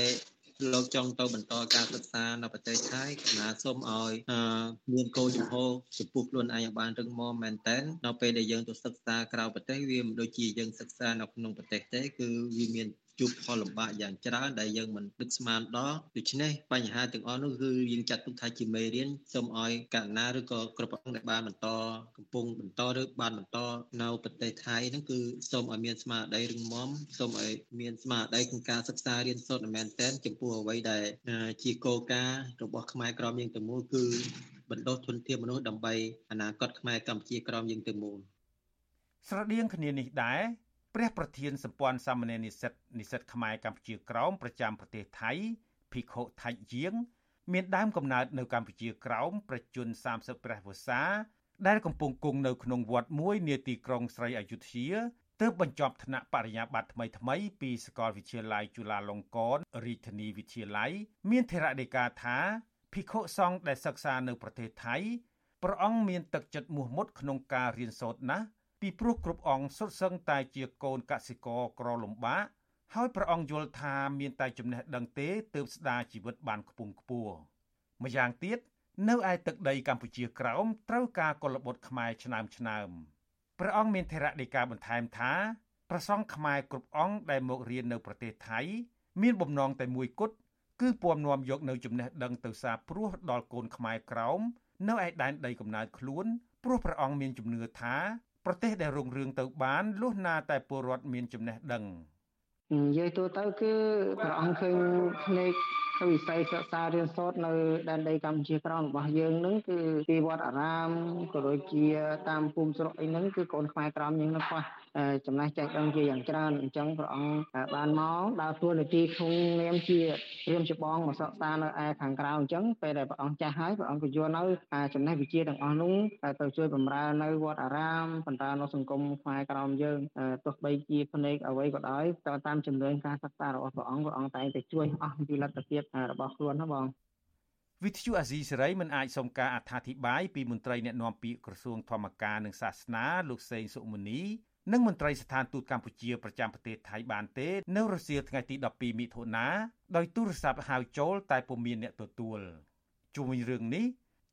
លោកចង់ទៅបន្តការសិក្សានៅប្រទេសថៃគណៈសូមឲ្យមានគោលចំហចំពោះខ្លួនឯងឲ្យបានរឹងមាំមែនតើនៅពេលដែលយើងទៅសិក្សាក្រៅប្រទេសវាមិនដូចជាយើងសិក្សានៅក្នុងប្រទេសទេគឺវាមាន ជួបផលលំបាកយ៉ាងច្រើនដែលយើងមិននឹកស្មានដល់ដូច្នេះបញ្ហាទាំងអស់នោះគឺយើងចាត់ទុកថាជាមេរៀនសូមឲ្យកណ្ណាឬក៏គ្រប់អង្គដែលបានបន្តកំពុងបន្តឬបានបន្តនៅប្រទេសថៃហ្នឹងគឺសូមឲ្យមានស្មារតីរឹងមាំសូមឲ្យមានស្មារតីក្នុងការសិក្សារៀនសូត្រមែនទែនចំពោះអ្វីដែលជាគោលការណ៍របស់ខ្មែរក្រមយើងទាំងមូលគឺបណ្ដុះធនធានមនុស្សដើម្បីអនាគតខ្មែរកម្ពុជាក្រមយើងទាំងមូលស្រដៀងគ្នានេះដែរ ព្រះប្រធានសម្ព័ន្ធសាមណេរនិស្សិតនិស្សិតខ្មែរកម្ពុជាក្រោមប្រចាំប្រទេសថៃភិក្ខុថៃយាង មានដើមកំណើតនៅកម្ពុជាក្រោមប្រជជន30ព្រះវស្សាដែលកំពុងគង់នៅក្នុងវត្តមួយនាទីក្រុងស្រីអយុធ្យាទើបបញ្ចប់ថ្នាក់បរិញ្ញាបត្រថ្មីថ្មីពីសាកលវិទ្យាល័យจุฬាលង្កនរាជធានីវិទ្យាល័យមានធរណីកាថាភិក្ខុសង្ឃដែលសិក្សានៅប្រទេសថៃព្រះអង្គមានទឹកចិត្តមោះមុតក្នុងការរៀនសូត្រណាស់ ពីព្រោះគ្រប់អង្គសុទ្ធសឹងតែជាកូនកសិករក្រលំបាកហើយព្រះអង្គយល់ថាមានតែចំណេះដឹងទេទើបស្ដារជីវិតបានខ្ពង់ខ្ពស់ម្យ៉ាងទៀតនៅឯទឹកដីកម្ពុជាក្រោមត្រូវការកុលបុត្រខ្មែរឆ្នើមឆ្នើមព្រះអង្គមានថេរដីកាបន្ថែមថាប្រសង់ខ្មែរគ្រប់អង្គដែលមករៀននៅប្រទេសថៃ មានបំណងតែមួយគត់គឺពំនាំយកនៅចំណេះដឹងទៅសារព្រោះដល់កូនខ្មែរក្រោមនៅឯដែនដីកំណើតខ្លួនព្រោះព្រះអង្គមានជំនឿថា ប្រទេសដែលរុងរឿងទៅបានលុះណាតែពលរដ្ឋមានចំណេះដឹងនិយាយទូទៅគឺព្រះអង្គឃើញភ្នែក វិស័យសិក្សារៀនសូត្រនៅដែនដីកម្ពុជាក្រោមរបស់យើងនឹងគឺពីវត្តអារាមក៏ដូចជាតាមភូមិស្រុកអីហ្នឹងគឺកូនខ្មែរក្រោមយើងនឹងខ្វះចំណេះចេះដឹងជាយ៉ាងច្រើនអញ្ចឹងព្រះអង្គបានមកដើរតួនាទីក្នុងនាមជារៀមច្បងមកសិក្សានៅឯខាងក្រៅអញ្ចឹងពេលដែលព្រះអង្គចាស់ហើយព្រះអង្គក៏យកនៅចំណេះវិជ្ជាទាំងអស់នោះទៅជួយបម្រើនៅវត្តអារាមបន្តនៅសង្គមខ្មែរក្រោមយើងទោះបីជាភ្នែកអ្វីក៏ដោយតាមជំនឿការសិក្សារបស់ព្រះអង្គព្រះអង្គតែងតែជួយអស់ពីលទ្ធភាពរបស់ខ្លួនណាបងវិទ្យុអាស៊ីសេរីមិនអាចសុំការអត្ថាធិប្បាយពីមន្ត្រីអ្នកណាំពាក្យក្រសួងធម្មការនិងសាសនាលោកសេងសុមុនីនិងមន្ត្រីស្ថានទូតកម្ពុជាប្រចាំប្រទេសថៃបានទេ នៅរសៀលថ្ងៃទី12មិថុនាដោយទូរស័ព្ទហៅចូល តែពុំមានអ្នកទទួលជុំវិញរឿងនេះ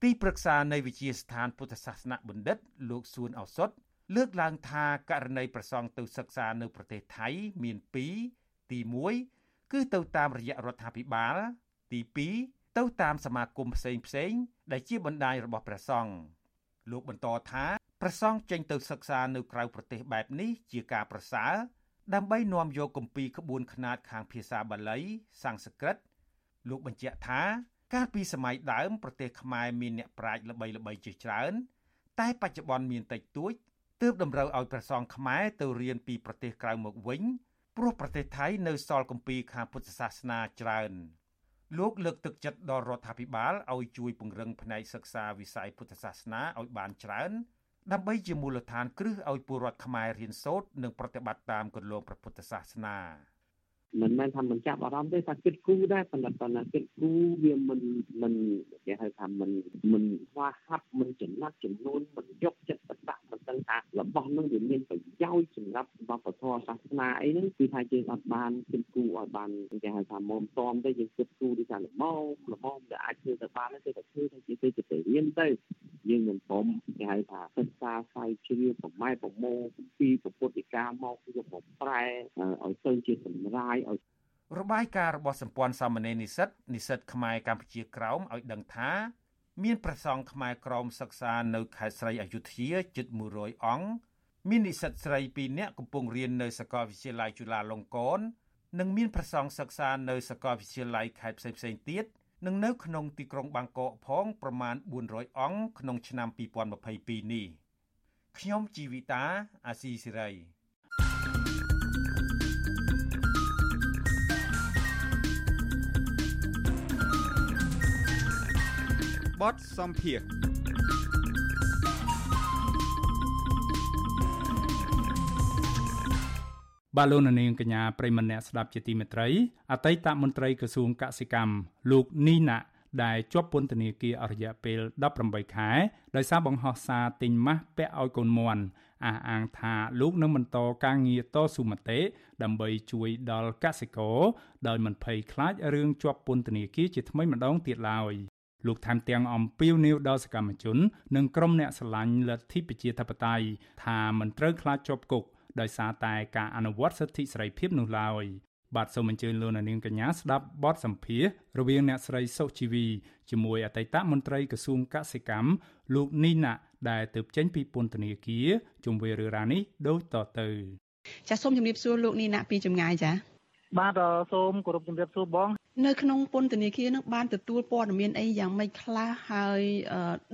ទីប្រឹក្សានៃវិជាស្ថានពុទ្ធសាសនបណ្ឌិត លោកសួនឱសុតលើកឡើងថាករណីប្រសង់ទៅសិក្សានៅប្រទេសថៃមាន2ទី1 គឺទៅតាមរយៈរដ្ឋាភិបាល ទី2ទៅតាមសមាគមផ្សេងផ្សេង ដែលជាបណ្ដាញរបស់ព្រះសង្ឃលោកបន្តថាព្រះសង្ឃចេញទៅសិក្សានៅក្រៅប្រទេសបែបនេះជាការប្រសើរដើម្បីនាំយកគម្ពីរក្បួនខ្នាតខាងភាសាបាលីសំស្ក្រឹតលោកបញ្ជាក់ថា កាលពីសម័យដើមប្រទេសខ្មែរមានអ្នកប្រាជ្ញល្បីៗជាច្រើន តែបច្ចុប្បន្នមានតិចតួចទើបតម្រូវឲ្យព្រះសង្ឃខ្មែរទៅរៀនពីប្រទេសក្រៅមកវិញ ព្រោះប្រទេសថៃនៅសល់គម្ពីរខាងពុទ្ធសាសនាច្រើនលោកលើកទឹកចិត្តដល់រដ្ឋាភិបាលឲ្យជួយពង្រឹងផ្នែកសិក្សាវិស័យពុទ្ធសាសនាឲ្យបានច្រើនដើម្បីជាមូលដ្ឋានគ្រឹះឲ្យពលរដ្ឋខ្មែររៀនសូត្រនិងប្រតិបត្តិតាមគន្លងព្រះពុទ្ធសាសនា មិនមែនថាមិនចាប់អារម្មណ៍ទេថាគិតគូរដែរប៉ុន្តែប៉ុន្តែគិតគូរវាមិនមិនគេហៅថាមិនមិនខ្វះហាត់មិនចំណាត់ចំនួនមិនយកចិត្តទុកដាក់មិនដឹងថារបស់នឹងវាមានប្រយោជន៍សម្រាប់វប្បធម៌សាសនាអីហ្នឹងគឺថាយើងអត់បានគិតគូរឲ្យបានគេហៅថាមុំតមទេយើងគិតគូរដូចថាល្មមល្មមដែលអាចធ្វើទៅបានទេតែធ្វើទៅជាទៅទៅរៀនទៅយើងមិនព្រមគេហៅថាសិក្សាស្វែងជ្រាវប្រម៉ែប្រមោពីពុទ្ធិកាមកយកមកប្រែឲ្យទៅជាសម្រាយឲ្យរបាយការណ៍របស់សម្ព័ន្ធសាមណេរនិស្សិតនិស្សិតខ្មែរកម្ពុជាក្រោមឲ្យដឹងថា មានប្រសង់ខ្មែរក្រមសិក្សានៅខេត្តស្រីអយុធ្យាជិត100អង្គមាននិស្សិតស្រី2នាក់កំពុងរៀននៅសាកលវិទ្យាល័យจุฬាលង្កកណ៍និងមានប្រសង់សិក្សានៅសាកលវិទ្យាល័យខេត្តផ្សេងៗទៀតនិងនៅក្នុងទីក្រុងបាងកកផងប្រមាណ400អង្គក្នុងឆ្នាំ2022នេះខ្ញុំជីវិតាអាស៊ីសេរី បទសំភារបាឡូននាងកញ្ញាប្រិមម្នាក់ស្ដាប់ជាទីមេត្រីអតីតមន្ត្រីក្រសួងកសិកម្មលោកនីណាដែលជាប់ពន្ធនាគារអស់រយៈពេល18ខែដោយសារបង្ហោះសារទិញម៉ាស់ពាក់ឲ្យកូនមន់អះអាងថាលោកនឹងបន្តការងារតស៊ូមតិដើម្បីជួយដល់កសិករដោយមិនភ័យខ្លាចរឿងជាប់ពន្ធនាគារជាថ្មីម្ដងទៀតឡើយ លោកថែមទាំងអំពាវនាវដល់សកម្មជន និងក្រុមអ្នកស្រឡាញ់លទ្ធិប្រជាធិបតេយ្យថាមិនត្រូវខ្លាចជាប់គុកដោយសារតែការអនុវត្តសិទ្ធិសេរីភាពនោះឡើយបាទសូមអញ្ជើញលោកនាងកញ្ញាស្ដាប់បទសម្ភាសរវាងអ្នកស្រីសុជីវីជាមួយអតីតមន្ត្រីក្រសួងកសិកម្មលោកនីណាដែលទើបចេញពីពន្ធនាគារជុំវិញរឿងរ៉ាវនេះដូចតទៅចាសសូមជម្រាបសួរលោកនីណាពីចម្ងាយចា បាទសូមគោរពជម្រាបសួរបង នៅក្នុងពន្ធនាគារនឹងបានទទួលព័ត៌មានអីយ៉ាងម៉េចខ្លះហើយ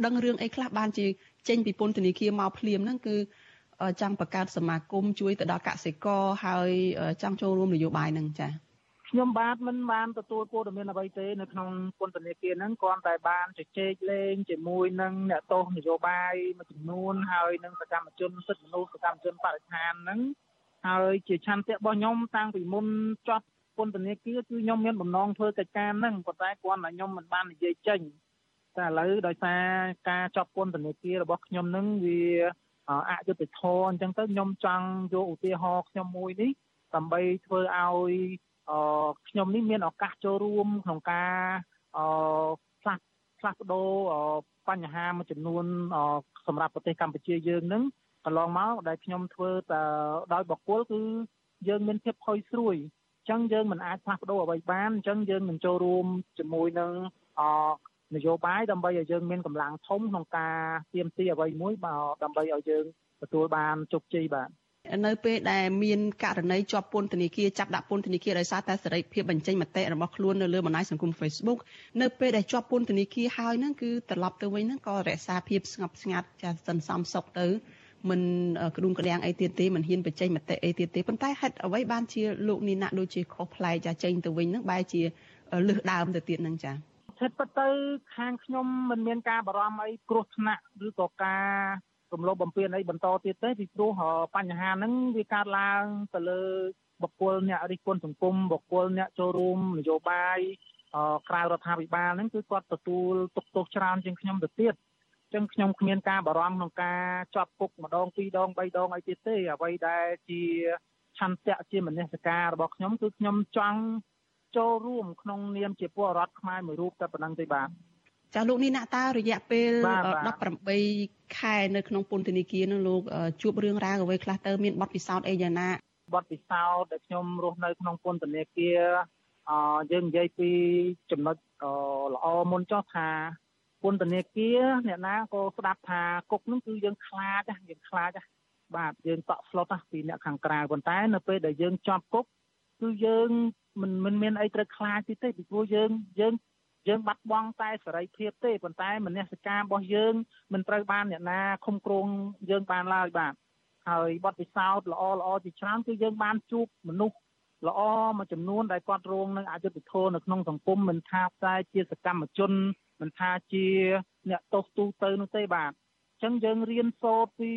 ដឹងរឿងអីខ្លះបានជាចេញពីពន្ធនាគារមកភ្លាមហ្នឹងគឺចង់បង្កើតសមាគមជួយទៅដល់កសិករហើយចង់ចូលរួមនយោបាយហ្នឹងចា៎ខ្ញុំបាទមិនបានទទួលព័ត៌មានអ្វីទេនៅក្នុងពន្ធនាគារហ្នឹងគ្រាន់តែបានជជែកលេងជាមួយនឹងអ្នកទោសនយោបាយមួយចំនួនហើយនឹងសកម្មជនសិទ្ធិមនុស្សសកម្មជនបរិស្ថានហ្នឹង ហើយជាឆន្ទៈរបស់ខ្ញុំតាំងពីមុនចប់ពន្ធនាគារគឺខ្ញុំមានបំណងធ្វើកិច្ចការហ្នឹងប៉ុន្តែគ្រាន់តែខ្ញុំមិនបាននិយាយចេញតែឥឡូវដោយសារការចប់ពន្ធនាគាររបស់ខ្ញុំហ្នឹងវាអយុត្តិធម៌អញ្ចឹងទៅខ្ញុំចង់យកឧទាហរណ៍ខ្ញុំមួយនេះដើម្បីធ្វើឲ្យខ្ញុំនេះមានឱកាសចូលរួមក្នុងការផ្លាស់ផ្លាស់ប្ដូរបញ្ហាមួយចំនួនសម្រាប់ប្រទេសកម្ពុជាយើងនឹង កន្លងមកដែលខ្ញុំធ្វើតែដោយបកគលគឺយើងមានភាពផុយស្រួយអញ្ចឹងយើងមិនអាចផ្លាស់ប្ដូរអ្វីបានអញ្ចឹងយើងនឹងចូលរួមជាមួយនឹងនយោបាយដើម្បីឲ្យយើងមានកម្លាំងធំក្នុងការទៀមទីអ្វីមួយបាទដើម្បីឲ្យយើងទទួលបានជោគជ័យបាទនៅពេលដែលមានករណីជាប់ពន្ធនាគារចាប់ដាក់ពន្ធនាគារដោយសារតែសេរីភាពបញ្ចេញមតិរបស់ខ្លួននៅលើបណ្ដាញសង្គម Facebook នៅពេលដែលជាប់ពន្ធនាគារហើយហ្នឹងគឺត្រឡប់ទៅវិញហ្នឹងក៏រក្សាភាពស្ងប់ស្ងាត់ចាសន្សំសុខទៅ មិនក្ដួងក្ដាំងអីទៀតទេមិនហ៊ានបញ្ចេញមតិអីទៀតទេប៉ុន្តែហេតុអ្វីបានជាលោកនីណាក់ដូចជាខុសប្លែកចាចេញទៅវិញហ្នឹងបែរជាលឹះដើមទៅទៀតហ្នឹងចាធិតទៅខាងខ្ញុំមិនមានការបារម្ភអីគ្រោះថ្នាក់ឬក៏ការរំលោភបំពានអីបន្តទៀតទេពីព្រោះបញ្ហាហ្នឹងវាកើតឡើងទៅលើបុគ្គលអ្នករិះគន់សង្គមបុគ្គលអ្នកចូលរួមនយោបាយក្រៅរដ្ឋាភិបាលហ្នឹងគឺគាត់ទទួលទុកទោសច្រើនជាងខ្ញុំទៅទៀត ចឹងខ្ញុំគ្មានការបារម្ភក្នុងការជាប់គុកម្ដងពីរដងបីដងអីទៀតទេអ្វីដែលជាឆន្ទៈជាមនសិការរបស់ខ្ញុំគឺខ្ញុំចង់ចូលរួមក្នុងនាមជាពលរដ្ឋខ្មែរមួយរូបតែប៉ុណ្្នឹងទេបាទចាលោកនេះណាក់តើរយៈពេល18ខែនៅក្នុងពន្ធនាគារនោះលោកជួបរឿងរ៉ាវអ្វីខ្លះទៅមានបទពិសោធន៍អីយ៉ាងណាបទពិសោធន៍ដែលខ្ញុំរស់នៅក្នុងពន្ធនាគារអឺយើងនិយាយពីចំណុចល្អមុនចុះថា ពន្ធនាគារអ្នកណាក៏ស្ដាប់ថាគុកនោះគឺយើងខ្លាចយើងខ្លាចបាទយើងតក់ស្លុតពីអ្នកខាងក្រៅប៉ុន្តែនៅពេលដែលយើងជាប់គុកគឺយើងមិនមិនមានអីត្រូវខ្លាចទេពីព្រោះយើងយើងយើងបាត់បង់តែសេរីភាពទេប៉ុន្តែមនសិការរបស់យើងមិនត្រូវបានអ្នកណាឃុំគ្រងយើងបានឡើយបាទហើយបទពិសោធន៍ល្អល្អជាច្រើនគឺយើងបានជួបមនុស្សល្អមួយចំនួនដែលគាត់រងនឹងអយុត្តិធម៌នៅក្នុងសង្គមមិនថាតែជាសកម្មជន មិនថាជាអ្នកទោសទូទៅនោះទេបាទអញ្ចឹងយើងរៀនសូត្រពី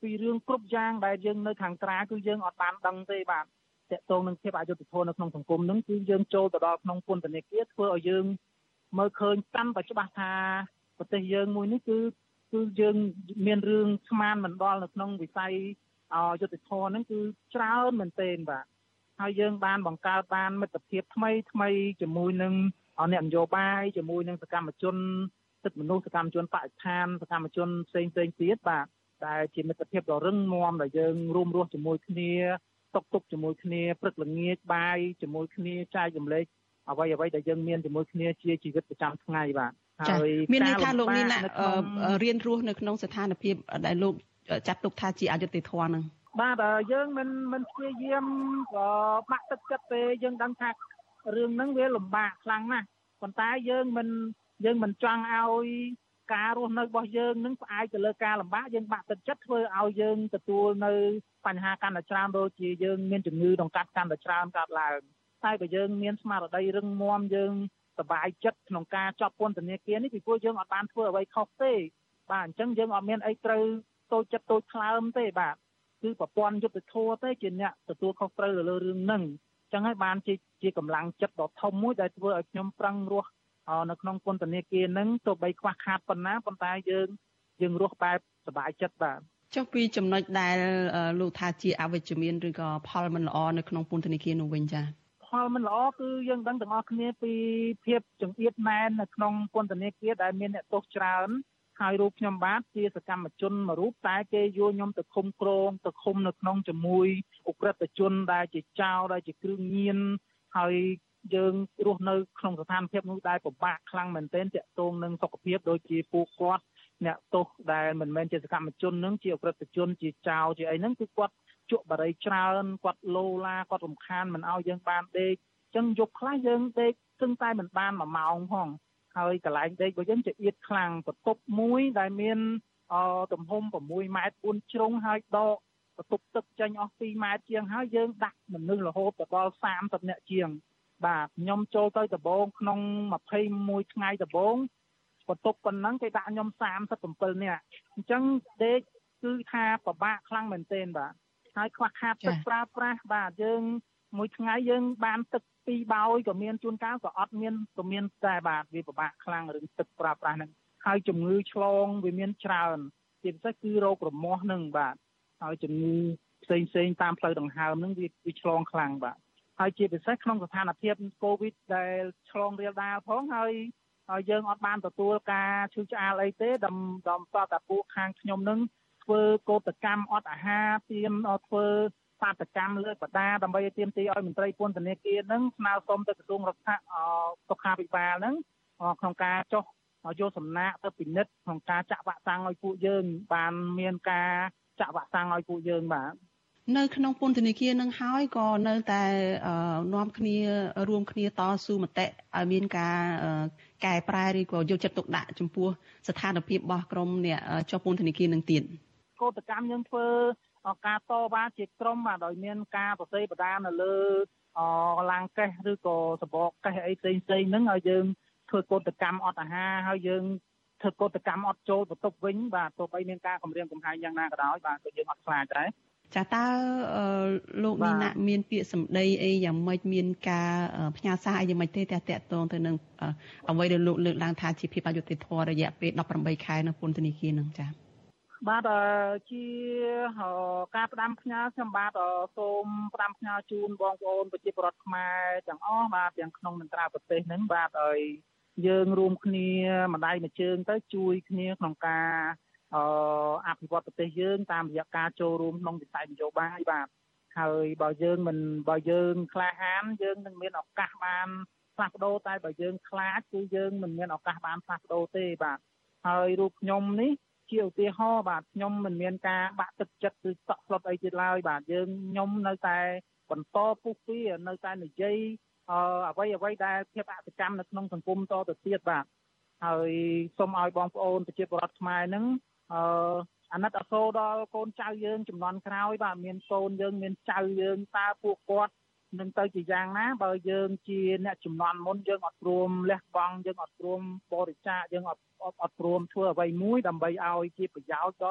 ពីរឿងគ្រប់យ៉ាងដែលយើងនៅខាងក្រៅគឺយើងអត់បានដឹងទេបាទតកតងនឹងភាពអយុត្តិធម៌នៅក្នុងសង្គមនឹងគឺយើងចូលទៅដល់ក្នុងពន្ធនាគារធ្វើឲ្យយើងមើលឃើញកាន់តែច្បាស់ថាប្រទេសយើងមួយនេះគឺគឺយើងមានរឿងស្មានមិនដល់នៅក្នុងវិស័យអយុត្តិធម៌ហ្នឹងគឺច្រើនមែនទែនបាទហើយយើងបានបង្កើតបានមិត្តភាពថ្មីថ្មីជាមួយនឹង អ្នកនយោបាយជាមួយនឹងសកម្មជនសិទ្ធិមនុស្សសកម្មជនបរិស្ថានសកម្មជនផ្សេងផ្សេងទៀតបាទតែជាមិត្តភាពដ៏រឹងមាំដែលយើងរួមរស់ជាមួយគ្នាតុកតុកជាមួយគ្នាព្រឹកល្ងាចបាយជាមួយគ្នាចែករំលែកអ្វីអ្វីដែលយើងមានជាមួយគ្នាជាជីវិតប្រចាំថ្ងៃបាទហើយមានន័យថាលោកនេះណារៀនរស់នៅក្នុងស្ថានភាពដែលលោកចាត់ទុកថាជាអយុត្តិធម៌ហ្នឹងបាទយើងមិនមិនព្យាយាមបាក់ទឹកចិត្តទេយើងដឹងថា រឿងហ្នឹងវាលំបាកខ្លាំងណាស់ប៉ុន្តែយើងមិនយើងមិនចង់ឲ្យការរស់នៅរបស់យើងនឹងផ្អែកទៅលើការលំបាកយើងបាក់ទឹកចិត្តធ្វើឲ្យយើងទទួលនៅបញ្ហាកាន់តែច្រើនដូចជាយើងមានជំងឺដង្កាត់កាន់តែច្រើនកើតឡើងតែបើយើងមានស្មារតីរឹងមាំយើងសบายចិត្តក្នុងការចប់ពន្ធនាគារនេះពីព្រោះយើងអត់បានធ្វើអ្វីខុសទេបាទអញ្ចឹងយើងអត់មានអីត្រូវតូចចិត្តតូចថ្លើមទេបាទគឺប្រព័ន្ធយុទ្ធធម៌ទេជាអ្នកទទួលខុសត្រូវលើរឿងហ្នឹងអញ្ ចឹងហើយបានជាជាកម្លាំងចិត្តដ៏ធំមួយដែលធ្វើឲ្យខ្ញុំប្រឹងរស់នៅក្នុងពន្ធនាគារហ្នឹងទោះបីខ្វះខាតប៉ុណ្ណាប៉ុន្តែយើងយើងរស់បែបសบายចិត្តបាទចុះពីចំណុចដែលលោកថាជាអវិជ្ជមានឬក៏ផលមិនល្អនៅក្នុងពន្ធនាគារនោះវិញចា៎ផលមិនល្អគឺយើងដឹងទាំងអស់គ្នាពីភាពចង្អៀតណែននៅក្នុងពន្ធនាគារដែលមានអ្នកទោសច្រើន ហើយរូបខ្ញុំបាទជាសកម្មជនមួយរូបតែគេយកខ្ញុំទៅឃុំក្រងទៅឃុំនៅក្នុងជាមួយអ ுக ្រិតជនដែលជាចៅដែលជាគ្រឿងញៀនហើយយើងរស់នៅក្នុងស្ថានភាពនោះដែលពិបាកខ្លាំងមែនទែនតាក់ទងនឹងសុខភាពដូចជាពួកគាត់អ្នកទោសដែលមិនមែនជាសកម្មជននឹងជាអ ுக ្រិតជនជាចៅជាអីហ្នឹងគឺគាត់ជក់បារីច្រើនគាត់លោឡាគាត់រំខានមិនឲ្យយើងបានដេកអញ្ចឹងយប់ខ្លះយើងដេកសឹងតែមិនបាន1ម៉ោងផង ហើយកន្លែងដេករបស់យើងជាអៀតខ្លាំងបន្ទប់មួយដែលមានអទំហំ6ម៉ែត្រ4ជ្រុងហើយដកបន្ទប់ទឹកចេញអស់2ម៉ែត្រជាងហើយយើងដាក់មនុស្សរហូតដល់30នាក់ជាង បាទខ្ញុំចូលទៅដំបងក្នុង21ថ្ងៃដំបងបន្ទប់ប៉ុណ្ណឹងគេដាក់ខ្ញុំ37នាក់អញ្ចឹងដេកគឺថាពិបាកខ្លាំងមែនទែនបាទហើយខ្វះខាតទឹកប្រើប្រាស់បាទយើង មួយថ្ងៃយើងបានទឹកពីរបោយក៏មានជួនកាលក៏អត់មានក៏មានតែបាទវាពិបាកខ្លាំងរឿងទឹកប្រើប្រាស់ហ្នឹងហើយជំងឺឆ្លងវាមានច្រើនជាពិសេសគឺរោគរមាស់ហ្នឹងបាទហើយជំងឺផ្សេងផ្សេងតាមផ្លូវដង្ហើមហ្នឹងវាវាឆ្លងខ្លាំងបាទហើយជាពិសេសក្នុងស្ថានភាពកូវីដដែលឆ្លងរាលដាលផងហើយហើយយើងអត់បានទទួលការឈឺឆ្អាលអីទេដំដំតតែពួកខាងខ្ញុំនឹងធ្វើកោតកម្មអត់អាហារទៀមធ្វើ បាតកម្មលើកបដាដើម្បីឲ្យទៀមទីឲ្យមន្ត្រីពន្ធនាគារនឹងស្នើសុំទៅក្រសួងរដ្ឋសុខាភិបាលនឹងក្នុងការចុះយកសំណាក់ទៅពិនិត្យក្នុងការចាក់វ៉ាក់សាំងឲ្យពួកយើង បានមានការចាក់វ៉ាក់សាំងឲ្យពួកយើងបាទនៅក្នុងពន្ធនាគារនឹងហើយក៏នៅតែនាំគ្នារួមគ្នាតស៊ូមតិឲ្យមានការកែប្រែឬក៏យកចិត្តទុកដាក់ចំពោះស្ថានភាពរបស់ក្រមអ្នកជាប់ពន្ធនាគារនឹងទៀតកោតកម្មយើងធ្វើ ការតវ៉ាជាក្រុមបាទដោយមានការប្រសេបដានៅលើអឡាំងកេះឬក៏សបកកេះអីផ្សេងផ្សេងហ្នឹងឲ្យយើងធ្វើកោតកម្មអត់អាហារហើយយើងធ្វើកោតកម្មអត់ចូលបន្ទប់វិញបាទទោះបីមានការគម្រាមកំហែងយ៉ាងណាក៏ដោយបាទក៏យើងអត់ខ្លាចដែរចាតើលោកនីណាមានពាក្យសម្ដីអីយ៉ាងម៉េចមានការផ្ញើសារអីយ៉ាងម៉េចទេតែតកតងទៅនឹងអ្វីដែលលោកលើកឡើងថាជាភាពអយុត្តិធម៌រយៈពេល18ខែនៅពន្ធនាគារនឹងចា៎ បាទជាការផ្ដាំផ្ញើខ្ញុំបាទសូមផ្ដាំផ្ញើជូនបងប្អូនប្រជាពលរដ្ឋខ្មែរទាំងអស់បាទទាំងក្នុងនិងក្រៅប្រទេសហ្នឹងបាទឲ្យយើងរួមគ្នាម្ដាយមួយជើងទៅជួយគ្នាក្នុងការអអភិវឌ្ឍប្រទេសយើងតាមរយៈការចូលរួមក្នុងវិស័យនយោបាយបាទហើយបើយើងមិនបើយើងក្លាហានយើងនឹងមានឱកាសបានផ្លាស់ប្ដូរតែបើយើងខ្លាចគឺយើងមិនមានឱកាសបានផ្លាស់ប្ដូរទេបាទហើយរូបខ្ញុំនេះ ជាឧទាហរណ៍បាទខ្ញុំមិនមានការបាក់ទឹកចិត្តឬសក់ស្លុតអីទៀតឡើយបាទយើងខ្ញុំនៅតែបន្តពុះពៀនៅតែនិយាយអអ្វីអ្វីដែលភាពអសកម្មនៅក្នុងសង្គមតទៅទៀតបាទហើយសូមឲ្យបងប្អូនប្រជាពលរដ្ឋខ្មែរហ្នឹងអឺអាណិតអាសូរដល់កូនចៅយើងចំនួនក្រោយបាទមានកូនយើងមានចៅយើងតើពួកគាត់ នឹងទៅជាយ៉ាងណាបើយើងជាអ្នកចំនួនមុនយើងអត់ព្រមលះបង់យើងអត់ព្រមបរិច្ចាគយើងអត់អត់ព្រមធ្វើអ្វីមួយដើម្បីឲ្យជាប្រយោជន៍ដ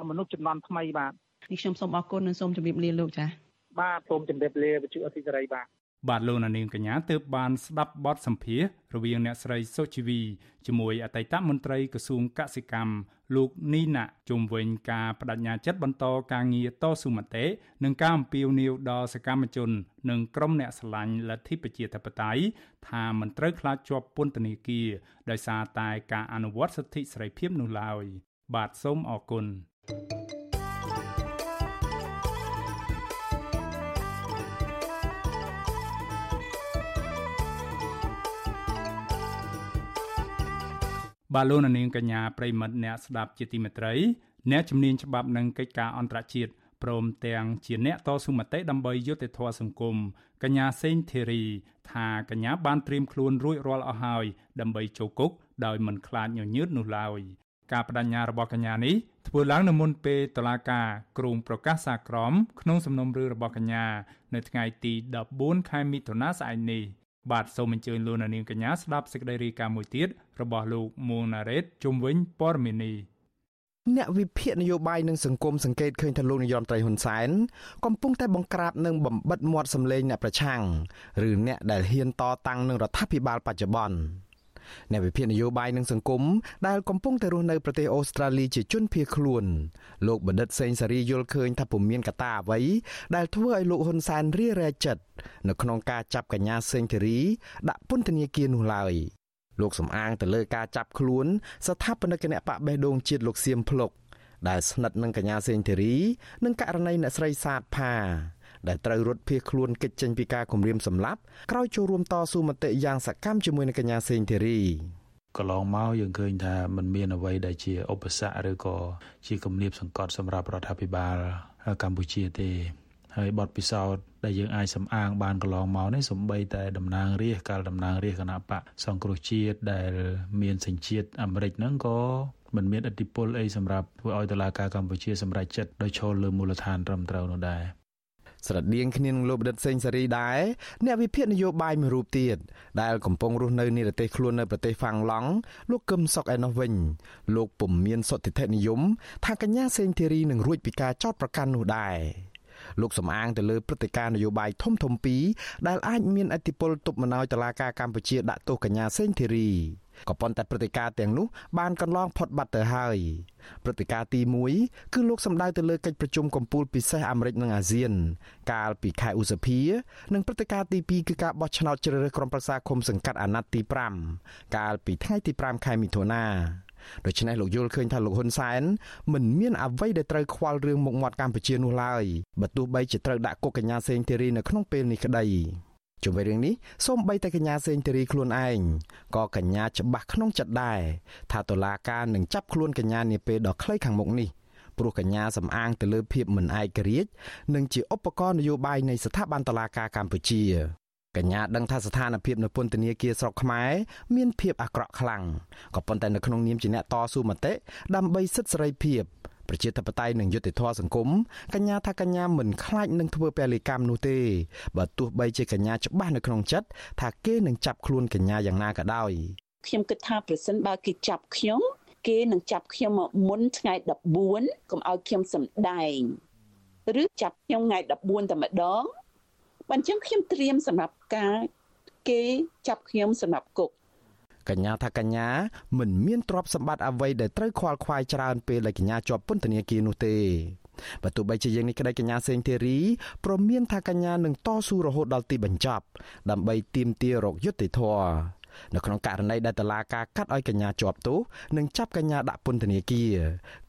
ល់មនុស្សចំនួនថ្មីបាទនេះខ្ញុំសូមអរគុណនិងសូមជម្រាបលាលោកចា៎បាទសូមជម្រាបលាវិទ្យុអធិសេរីបាទ បាទលោកនាងកញ្ញាទើបបានស្ដាប់បទសម្ភាសរវាងអ្នកស្រីសុជីវីជាមួយអតីតមន្ត្រីក្រសួងកសិកម្មលោកនីណាជុំវិញការបដិញ្ញាចិត្តបន្តការងារតស៊ូមតិនិងការអំពាវនាវដល់សកម្មជន និងក្រុមអ្នកស្រឡាញ់លទ្ធិប្រជាធិបតេយ្យថាមិនត្រូវខ្លាចជាប់ពន្ធនាគារដោយសារតែការអនុវត្តសិទ្ធិសេរីភាពនោះឡើយបាទសូមអរគុណ thank you បាទលោកនាងកញ្ញាប្រិមិត្តអ្នកស្ដាប់ជាទីមេត្រីអ្នកជំនាញច្បាប់និងកិច្ចការអន្តរជាតិព្រមទាំងជាអ្នកតស៊ូមតិដើម្បីយុត្តិធម៌សង្គមកញ្ញាសេងធីរីថាកញ្ញាបានត្រៀមខ្លួនរួចរាល់អស់ហើយដើម្បីចូលគុកដោយមិនខ្លាចញញើតនោះឡើយការបដិញ្ញារបស់កញ្ញានេះធ្វើឡើងនៅមុនពេលតុលាការគ្រងប្រកាសសាក្រមក្នុងសំណុំរឿងរបស់កញ្ញា នៅថ្ងៃទី14ខែមិថុនាស្អែកនេះ បាទសូមអញ្ជើញលោកនាងកញ្ញាស្ដាប់សេចក្តីរាយការណ៍មួយទៀតរបស់លោកមួងណារ៉េតជុំវិញព័ត៌មាននេះអ្នកវិភាគនយោបាយនិងសង្គមសង្កេតឃើញថាលោកនាយរដ្ឋមន្ត្រីហ៊ុនសែនកំពុងតែបង្ក្រាបនិងបំបិតមាត់សម្លេងអ្នកប្រឆាំងឬអ្នកដែលហ៊ានតតាំងនឹងរដ្ឋាភិបាលបច្ចុប្បន្ន អ្នកវិភាគនយោបាយនិងសង្គមដែលកំពុងតែរស់នៅប្រទេសអូស្ត្រាលីជាជនភៀសខ្លួនលោកបណ្ឌិតសេងសារីយល់ឃើញថាពុំមានកត្តាអ្វីដែលធ្វើឲ្យលោកហ៊ុនសែនរារែកចិត្តនៅក្នុងការចាប់កញ្ញាសេងធីរីដាក់ពន្ធនាគារនោះឡើយលោកសំអាងទៅលើការចាប់ខ្លួនស្ថាបនិកគណៈបកបេះដូងជាតិលោកសៀមភ្លុកដែលស្និទ្ធនឹងកញ្ញាសេងធីរី និងករណីអ្នកស្រីសាទផា ដែលត្រូវរត់ភៀសខ្លួនគេចចេញពីការគំរាមសម្លាប់ក្រោយចូលរួមតស៊ូមតិយ៉ាងសកម្មជាមួយនឹងកញ្ញាសេងធីរីកន្លងមកយើងឃើញថាมันមានអ្វីដែលជាឧបសគ្គឬក៏ជាគំនាបសង្កត់សម្រាប់រដ្ឋាភិបាលកម្ពុជាទេហើយបទពិសោធន៍ដែលយើងអាចសំអាងបានកន្លងមកនេះសំបីតែតំណាងរាស្ត្រកាលតំណាងរាស្ត្រគណៈបកសង្គ្រោះជាតិដែលមានសញ្ជាតិអាមេរិកហ្នឹងក៏មិនមានឥទ្ធិពលអីសម្រាប់ធ្វើឲ្យតុលាការកម្ពុជាសម្រេចចិត្តដោយឈលលើមូលដ្ឋានត្រឹមត្រូវនោះដែរ ស្រដៀងគ្នានឹងលោកបណ្ឌិតសេងសេរីដែរអ្នកវិភាគនយោបាយមួយរូបទៀតដែលកំពុងរស់នៅនិរទេសខ្លួននៅប្រទេសហ្វាំងឡង់លោកកឹមសុកឯណោះវិញលោកពុំមានសុតិធិនិយមថាកញ្ញាសេងធីរីនឹងរួចពីការចោទប្រកាន់នោះដែរលោកសំអាងទៅលើព្រឹត្តិការណ៍នយោបាយធំធំពីរដែលអាចមានអធិបុលទប់មណោយតឡាការកម្ពុជាដាក់ទោសកញ្ញាសេងធីរី ក៏ប៉ុន្តែព្រឹត្តិការណ៍ទាំងនោះបានកន្លងផុតបាត់ទៅហើយព្រឹត្តិការណ៍ទី1គឺលោកសម្ដៅទៅលើកិច្ចប្រជុំកំពូលពិសេសអាមេរិកនិងអាស៊ាន កាលពីខែឧសភានិងព្រឹត្តិការណ៍ទី2គឺការបោះឆ្នោតជ្រើសរើសក្រុមប្រឹក្សាឃុំសង្កាត់អាណត្តិទី5កាលពីថ្ងៃទី5ខែមិថុនាដូច្នេះលោកយល់ឃើញថាលោកហ៊ុនសែនមិនមានអ្វីដែលត្រូវខ្វល់រឿងមុខមាត់កម្ពុជានោះឡើយបើទោះបីជាត្រូវដាក់គុកកញ្ញាសេងធីរីនៅក្នុងពេលនេះក្តី ជុំវិញរឿងនេះសូមបីតែកញ្ញាសេងធីរីខ្លួនឯងក៏កញ្ញាច្បាស់ក្នុងចិត្តដែរថាតុលាការនឹងចាប់ខ្លួនកញ្ញានាពេលដ៏ខ្លីខាងមុខនេះព្រោះកញ្ញាសំអាងទៅលើភាពមិនឯករាជ្យនិងជាឧបករណ៍នយោបាយនៃស្ថាប័នតុលាការកម្ពុជាកញ្ញាដឹងថាស្ថានភាពនៅពន្ធនាគារស្រុកខ្មែរមានភាពអាក្រក់ខ្លាំងក៏ប៉ុន្តែនៅក្នុងនាមជាអ្នកតស៊ូមតិដើម្បីសិទ្ធិសេរីភាព ប្រជាធិបតេយ្យនិងយុត្តិធម៌សង្គមកញ្ញាថាកញ្ញាមិនខ្លាចនឹងធ្វើពលិកម្មនោះទេបើទោះបីជាកញ្ញាច្បាស់នៅក្នុងចិត្តថាគេនឹងចាប់ខ្លួនកញ្ញាយ៉ាងណាក៏ដោយខ្ញុំគិតថាប្រសិនបើគេចាប់ខ្ញុំគេនឹងចាប់ខ្ញុំមកមុនថ្ងៃ14កុំឲ្យខ្ញុំសម្ដែងឬចាប់ខ្ញុំថ្ងៃ14តែម្ដងបើអញ្ចឹងខ្ញុំត្រៀមសម្រាប់ការគេចាប់ខ្ញុំសម្រាប់គុក កញ្ញាថាកញ្ញាមិនមានទ្រព្យសម្បត្តិអ្វីដែលត្រូវខ្វល់ខ្វាយច្រើនពេលដែលកញ្ញាជាប់ពន្ធនាគារនោះទេបើទោះបីជាយ៉ាងនេះក្តីកញ្ញាសេងធីរីព្រមមានថាកញ្ញានឹងតស៊ូរហូតដល់ទីបញ្ចប់ ដើម្បីទាមទាររកយុត្តិធម៌នៅក្នុងករណីដែលតឡាការកាត់ឲ្យកញ្ញាជាប់ទោសនិងចាប់កញ្ញាដាក់ពន្ធនាគារ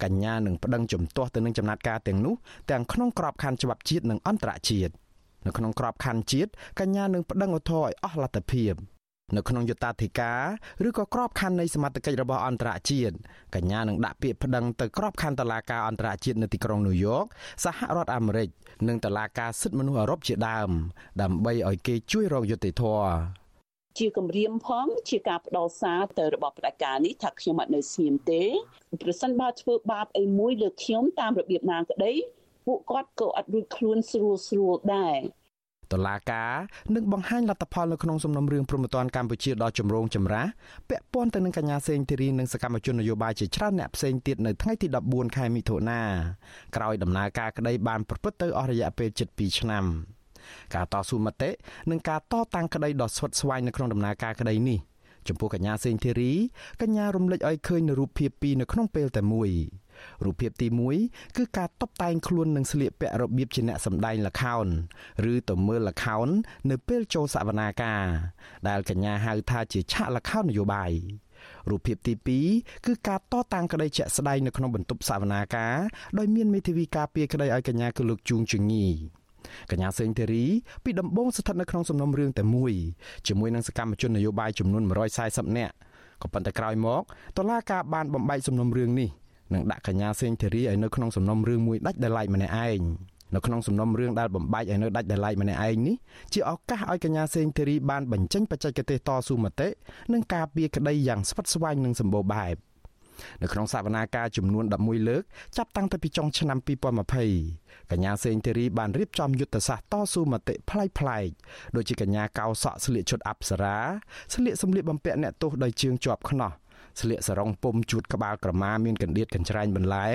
កញ្ញានឹងប្តឹងជំទាស់ទៅនឹងចំណាត់ការទាំងនោះទាំងក្នុងក្របខ័ណ្ឌច្បាប់ជាតិនិងអន្តរជាតិនៅក្នុងក្របខ័ណ្ឌជាតិកញ្ញានឹងប្តឹងឧទ្ធរឲ្យអស់លទ្ធភាព នៅក្នុងយុត្តាធិការឬក៏ក្របខ័ណ្ឌនៃសមត្ថកិច្ចរបស់អន្តរជាតិកញ្ញានឹងដាក់ពាក្យប្តឹងទៅក្របខ័ណ្ឌតុលាការអន្តរជាតិនៅទីក្រុងញូវយ៉កសហរដ្ឋអាមេរិកនិងតុលាការសិទ្ធិមនុស្សអឺរ៉ុបជាដើម ដើម្បីឲ្យគេជួយរកយុត្តិធម៌ជាគម្រាមផងជាការផ្ដោតសារទៅរបស់ផ្ដាច់ការនេះថាខ្ញុំអត់នៅស្ងៀមទេប្រសិនបើធ្វើបាបអីមួយលើខ្ញុំតាមរបៀបណាក្តីពួកគាត់ក៏អត់រួចខ្លួនស្រួលស្រួលដែរ តឡាការនឹងបង្ហាញលទ្ធផលនៅក្នុងសំណុំរឿងព្រំប្រទានកម្ពុជាដល់ចម្រូងចម្រាសពាក់ព័ន្ធទៅនឹងកញ្ញាសេងធីរីនិងសកម្មជននយោបាយជាច្រើនអ្នកផ្សេងទៀតនៅថ្ងៃទី14ខែមិថុនាក្រោយដំណើរការក្តីបានប្រព្រឹត្តទៅអស់រយៈពេល7ឆ្នាំការតស៊ូមតិនិងការតតាំងក្តីដ៏ស្វិតស្វាញនៅក្នុងដំណើរការក្តីនេះចំពោះកញ្ញាសេងធីរីកញ្ញារំលេចឲ្យឃើញនៅរូបភាពពីរនៅក្នុងពេលតែមួយ រូបភាពទី1គឺការតបតែងខ្លួននឹងស្លៀកពាក់របៀបជាអ្នកសម្ដែងល្ខោនឬទៅមើលល្ខោននៅពេលចូលសវនាការដែលកញ្ញាហៅថាជាឆាកល្ខោននយោបាយរូបភាពទី2គឺការតតាំងក្តីជាក់ស្ដែងនៅក្នុងបន្ទប់សវនាការដោយមានមេធាវីការពារក្តីឲ្យកញ្ញាគឺលោកជួងជងីកញ្ញាសេងធីរីពីដំបងស្ថិតនៅក្នុងសំណុំរឿងតែមួយជាមួយនឹងសកម្មជននយោបាយចំនួន140នាក់ក៏ប៉ុន្តែក្រោយមកតុលាការបានបំបែកសំណុំរឿងនេះ និងដាក់កញ្ញាសេងធីរីឲ្យនៅក្នុងសំណុំរឿងមួយដាច់ដោយឡែកម្នាក់ឯងនៅក្នុងសំណុំរឿងដែលបំបែកឲ្យនៅដាច់ដោយឡែកម្នាក់ឯងនេះជាឱកាសឲ្យកញ្ញាសេងធីរីបានបញ្ចេញបច្ចេកទេសតស៊ូមតិនិងការពារក្តីយ៉ាងស្វិតស្វាញនិងសម្បូរបែបនៅក្នុងសវនាការចំនួន11លើកចាប់តាំងពីចុងឆ្នាំ2020កញ្ញាសេងធីរីបានរៀបចំយុទ្ធសាស្ត្រតស៊ូមតិប្លែកប្លែកដូចជាកញ្ញាកោសក់ស្លៀកឈុតអប្សរាស្លៀកសម្លៀកបំពាក់អ្នកទោសដោយជើងជាប់ខ្នោះ ស្លៀកសរងពុំជួតក្បាលក្រមាមានកណ្ដៀតកញ្ច្រែងបន្លែ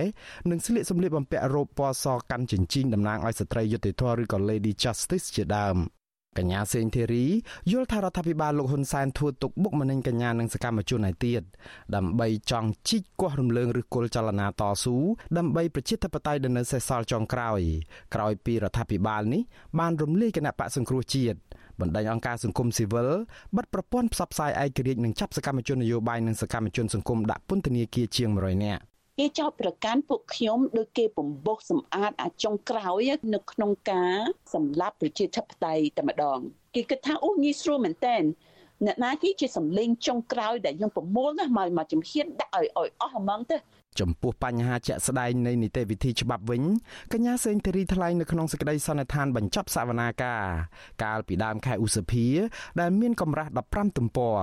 និងស្លៀកសម្លៀកបំពាក់រ៉ូបពណ៌សកាន់ចិញ្ចៀងតំណាងឲ្យស្ត្រីយុត្តិធម៌ឬក៏ Lady Justice ជាដើមកញ្ញាសេងធីរីយល់ថារដ្ឋាភិបាលលោកហ៊ុនសែនធ្វើទុកបុកម្នេញកញ្ញានិងសកម្មជនឯទៀតដើម្បីចង់ជីកគាស់រំលើងឬគល់ចលនាតស៊ូដើម្បីប្រជាធិបតេយ្យដែលនៅសេសសល់ចុងក្រោយក្រោយពីរដ្ឋាភិបាលនេះបានរំលាយគណៈបកសង្គ្រោះជាតិ បណ្ដាញអង្គការសង្គមស៊ីវិលបិទប្រព័ន្ធផ្សព្វផ្សាយឯករាជ្យនិងចាប់សកម្មជននយោបាយនិងសកម្មជនសង្គមដាក់ពន្ធនាគារជាង100នាក់គេចោទប្រកាន់ពួកខ្ញុំដោយគេបំបោសសម្អាតអាចុងក្រោយនៅក្នុងការសម្លាប់ប្រជាធិបតេយ្យតែម្ដងគេគិតថាអូងាយស្រួលមែនតើអ្នកណាគេជាសម្លេងចុងក្រោយដែលយើងប្រមូលណាមកមកជំហានដាក់ឲ្យឲ្យអស់ហ្មងទៅ ចំពោះបញ្ហាជាក់ស្ដែងនៃនីតិវិធីច្បាប់វិញកញ្ញាសេងធារីថ្លែងនៅក្នុងសេចក្តីសន្និដ្ឋានបញ្ចប់សវនាការកាលពីដើមខែឧសភាដែលមានកម្រាស់15ទំព័រ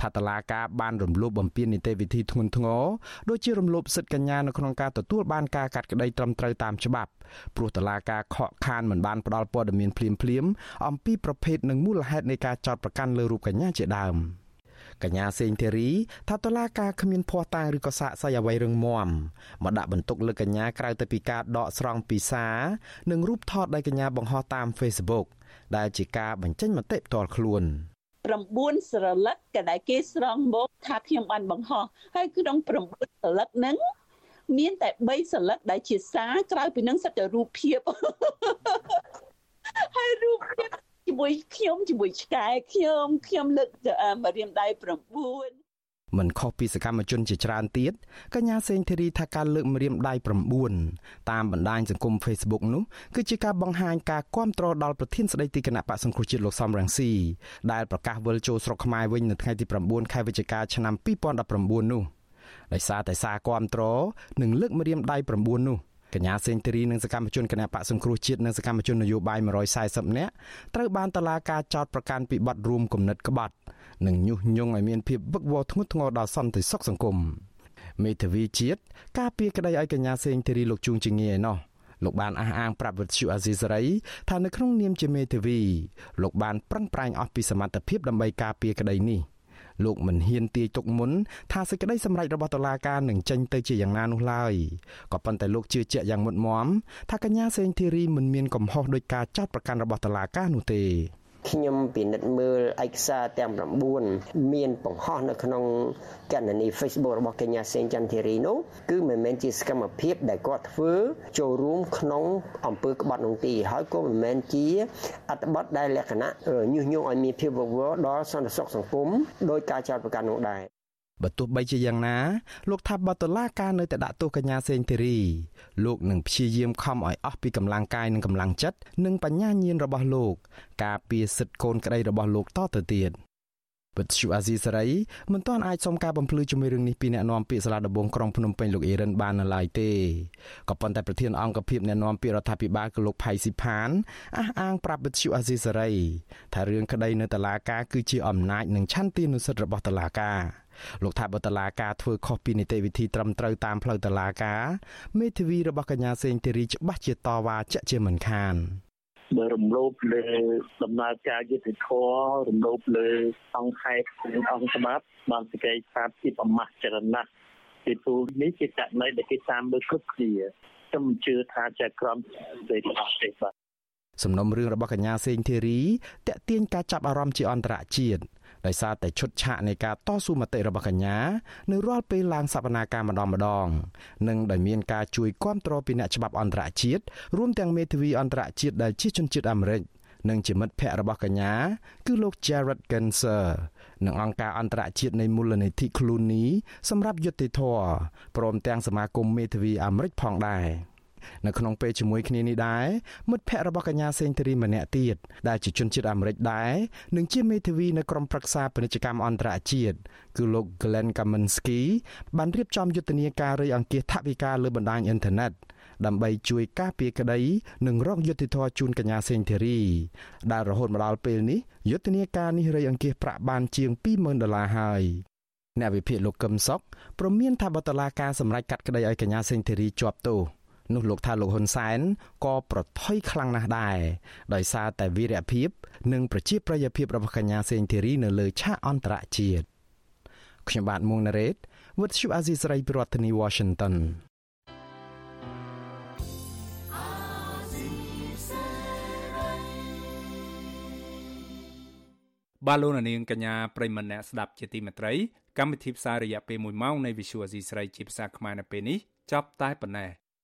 ថាតឡាការបានរំលោភបំពាននីតិវិធីធ្ងន់ធ្ងរដូចជារំលោភសិទ្ធិកញ្ញានៅក្នុងការទទួលបានការកាត់ក្តីត្រឹមត្រូវតាមច្បាប់ព្រោះតឡាការខកខានមិនបានផ្ដល់ព័ត៌មានភ្លាមៗអំពីប្រភេទនិងមូលហេតុនៃការចោទប្រកាន់លើរូបកញ្ញាជាដើម។ កញ្ញាសេងធីរីថាតឡាការគ្មានភ័ស្តុតាងឬក៏សាកសីអ្វីរឹងមាំមកដាក់បន្ទុកលើកញ្ញាក្រៅទៅពីការដកស្រង់ពីសារនិងរូបថតដែលកញ្ញាបង្ហោះតាម Facebook ដែលជាការបញ្ចេញមតិផ្ទាល់ខ្លួន9ស្រលឹកក៏ដែលគេស្រង់មកថាខ្ញុំបានបង្ហោះហើយក្នុង9ស្រលឹកហ្នឹងមានតែ3ស្រលឹកដែលជាសារក្រៅពីនឹងសិតតែរូបភាពហើយរូបភាព ជាមួយខ្ញុំជាមួយឆ្កែខ្ញុំខ្ញុំលើកម្រាមដៃ9មិនខុសពីសកម្មជនជាច្រើនទៀតកញ្ញាសេងធីរីថាការលើកម្រាមដៃ9តាមបណ្ដាញសង្គម Facebook នោះគឺជាការបង្ហាញការគាំទ្រដល់ប្រធានស្ដីទីគណៈបកសង្គ្រោះជាតិលោកសំរងស៊ីដែលប្រកាសវិលចូលស្រុកខ្មែរវិញនៅថ្ងៃទី9ខែវិច្ឆិកាឆ្នាំ2019នោះដោយសារតែសារគាំទ្រនិងលើកម្រាមដៃ9នោះ កញ្ញាសេងធីរីនិងសកម្មជនគណៈបកសង្គ្រោះជាតិនិងសកម្មជននយោបាយ140នាក់ត្រូវបានតុលាការចោទប្រកាន់ពីបទរួមគំនិតក្បត់និងញុះញង់ឲ្យមានភាពវឹកវរធ្ងន់ធ្ងរដល់សន្តិសុខសង្គមមេធាវីជាតិការពីក្តីឲ្យកញ្ញាសេងធីរីលោកជួងជាងាយឯណោះលោកបានអះអាងប្រាប់វិទ្យុអាស៊ីសេរីថានៅក្នុងនាមជាមេធាវីលោកបានប្រឹងប្រែងអស់ពីសមត្ថភាពដើម្បីការពារក្តីនេះ។ លោកមិនហ៊ានទាយទុកមុនថាសេចក្តីសម្រេចរបស់តុលាការនឹងចេញទៅជាយ៉ាងណានោះឡើយក៏ប៉ុន្តែលោកជឿជាក់យ៉ាងមុតមមថាកញ្ញាសេងធីរីមិនមានកំហុសដោយការចោទប្រកាន់របស់តុលាការនោះទេ ខ្ញុំពិនិត្យមើលឯកសារទាំង9មានបង្ហោះនៅក្នុងកណនី Facebook របស់កញ្ញាសេងចន្ទធីរីនោះគឺមិនមែនជាសកម្មភាពដែលគាត់ធ្វើចូលរួមក្នុងអង្គើក្បត់នោះទេហើយក៏មិនមែនជា អត្តបទដែលលក្ខណៈញុះញង់ឲ្យមានភាពវឹកវរដល់សន្តិសុខសង្គមដោយការចោទប្រកាន់នោះដែរ បើទោះបីជាយ៉ាងណា លោកថាបតឡាការនៅតែដាក់ទោសកញ្ញាសេងធីរីលោកនឹងព្យាយាមខំឲ្យអស់ពីកម្លាំងកាយនិងកម្លាំងចិត្តនិងបញ្ញាញាណរបស់លោក ការពារសិទ្ធិកូនក្តីរបស់លោកតទៅទៀតវិទ្យុអាស៊ីសេរីមិនទាន់អាចសុំការបំភ្លឺជាមួយរឿងនេះពីអ្នកនាំពាក្យសាលាដំបងក្រុងភ្នំពេញលោកអេរិនបាននៅឡើយទេក៏ប៉ុន្តែប្រធានអង្គភិបអ្នកនាំពាក្យរដ្ឋាភិបាលគឺលោកផៃស៊ីផានអះអាងប្រាប់វិទ្យុអាស៊ីសេរីថារឿងក្តីនៅតុលាការគឺជាអំណាចនិងឆន្ទានុសិទ្ធិរបស់តុលាការ លោកថាបើតឡាការធ្វើខុសពីនីតិវិធីត្រឹមត្រូវតាមផ្លូវតឡាការមេធាវីរបស់កញ្ញាសេងធីរីច្បាស់ជាតវ៉ាជាក់ជាមិនខានបើរំលោភលើដំណើរការយុត្តិធម៌រំលោភលើអង្គខេត្តនិងអង្គច្បាប់បានសេចក្តីស្អាតជាប្រមាថចរណៈពីទូនេះជាករណីដែលគេតាមមើលគ្រប់គ្នាខ្ញុំជឿថាជាក្រមសេរីអស់ទេបាទសំណុំរឿងរបស់កញ្ញាសេងធីរីតាក់ទាញការចាប់អារម្មណ៍ជាអន្តរជាតិ ដោយសារតែឈុតឆាកនៃការតស៊ូមតិរបស់កញ្ញានៅរាល់ពេលឡើងសវនាការម្ដងម្ដងនិងដោយមានការជួយគ្រប់គ្រងពីអ្នកច្បាប់អន្តរជាតិរួមទាំងមេធាវីអន្តរជាតិដែលជាជនជាតិអាមេរិកនិងជាមិត្តភ័ក្តិរបស់កញ្ញាគឺលោក Jared Genser និងអង្គការអន្តរជាតិនៃមូលនិធិ Clooney សម្រាប់យុត្តិធម៌ព្រមទាំងសមាគមមេធាវីអាមេរិកផងដែរ។ នៅក្នុងពេលជាមួយគ្នានេះដែរមិត្តភ័ក្តិរបស់កញ្ញាសេងធីរីម្នាក់ទៀតដែលជាជនជាតិអាមេរិកដែរនិងជាមេធាវីនៅក្រុមប្រឹក្សាពាណិជ្ជកម្មអន្តរជាតិគឺលោក Glenn Kaminsky បានរៀបចំយុទ្ធនាការរៃអង្គាសថវិកាលើបណ្ដាញអ៊ីនធឺណិតដើម្បីជួយការពារក្តីនិងរកយុត្តិធម៌ជូនកញ្ញាសេងធីរីដែលរហូតមកដល់ពេលនេះយុទ្ធនាការនេះរៃអង្គាសប្រាក់បានជាង20,000ដុល្លារហើយអ្នកវិភាគលោកកឹមសុខព្រមមានថាបតឡាការសម្រេចកាត់ក្តីឲ្យកញ្ញាសេងធីរីជាប់ទោស នោះលោកថាលោកហ៊ុនសែនក៏ប្រថុយខ្លាំងណាស់ដែរដោយសារតែវីរភាព និងប្រជាប្រិយភាពរបស់កញ្ញាសេងធីរីនៅលើឆាកអន្តរជាតិខ្ញុំបាទមុងណារ៉េត With you Azizi Saray ប្រធានាធិបតី Washington បាទលោកនាងកញ្ញាប្រិមម្នាក់ស្ដាប់ជាទីមេត្រីកម្មវិធីផ្សាយរយៈពេល1ម៉ោងនៃ Visual Asia ស្រីជាភាសាខ្មែរនៅពេលនេះចប់តែប៉ុណ្ណេះ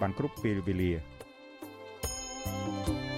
បានគ្រប់ពេលវេលា thank you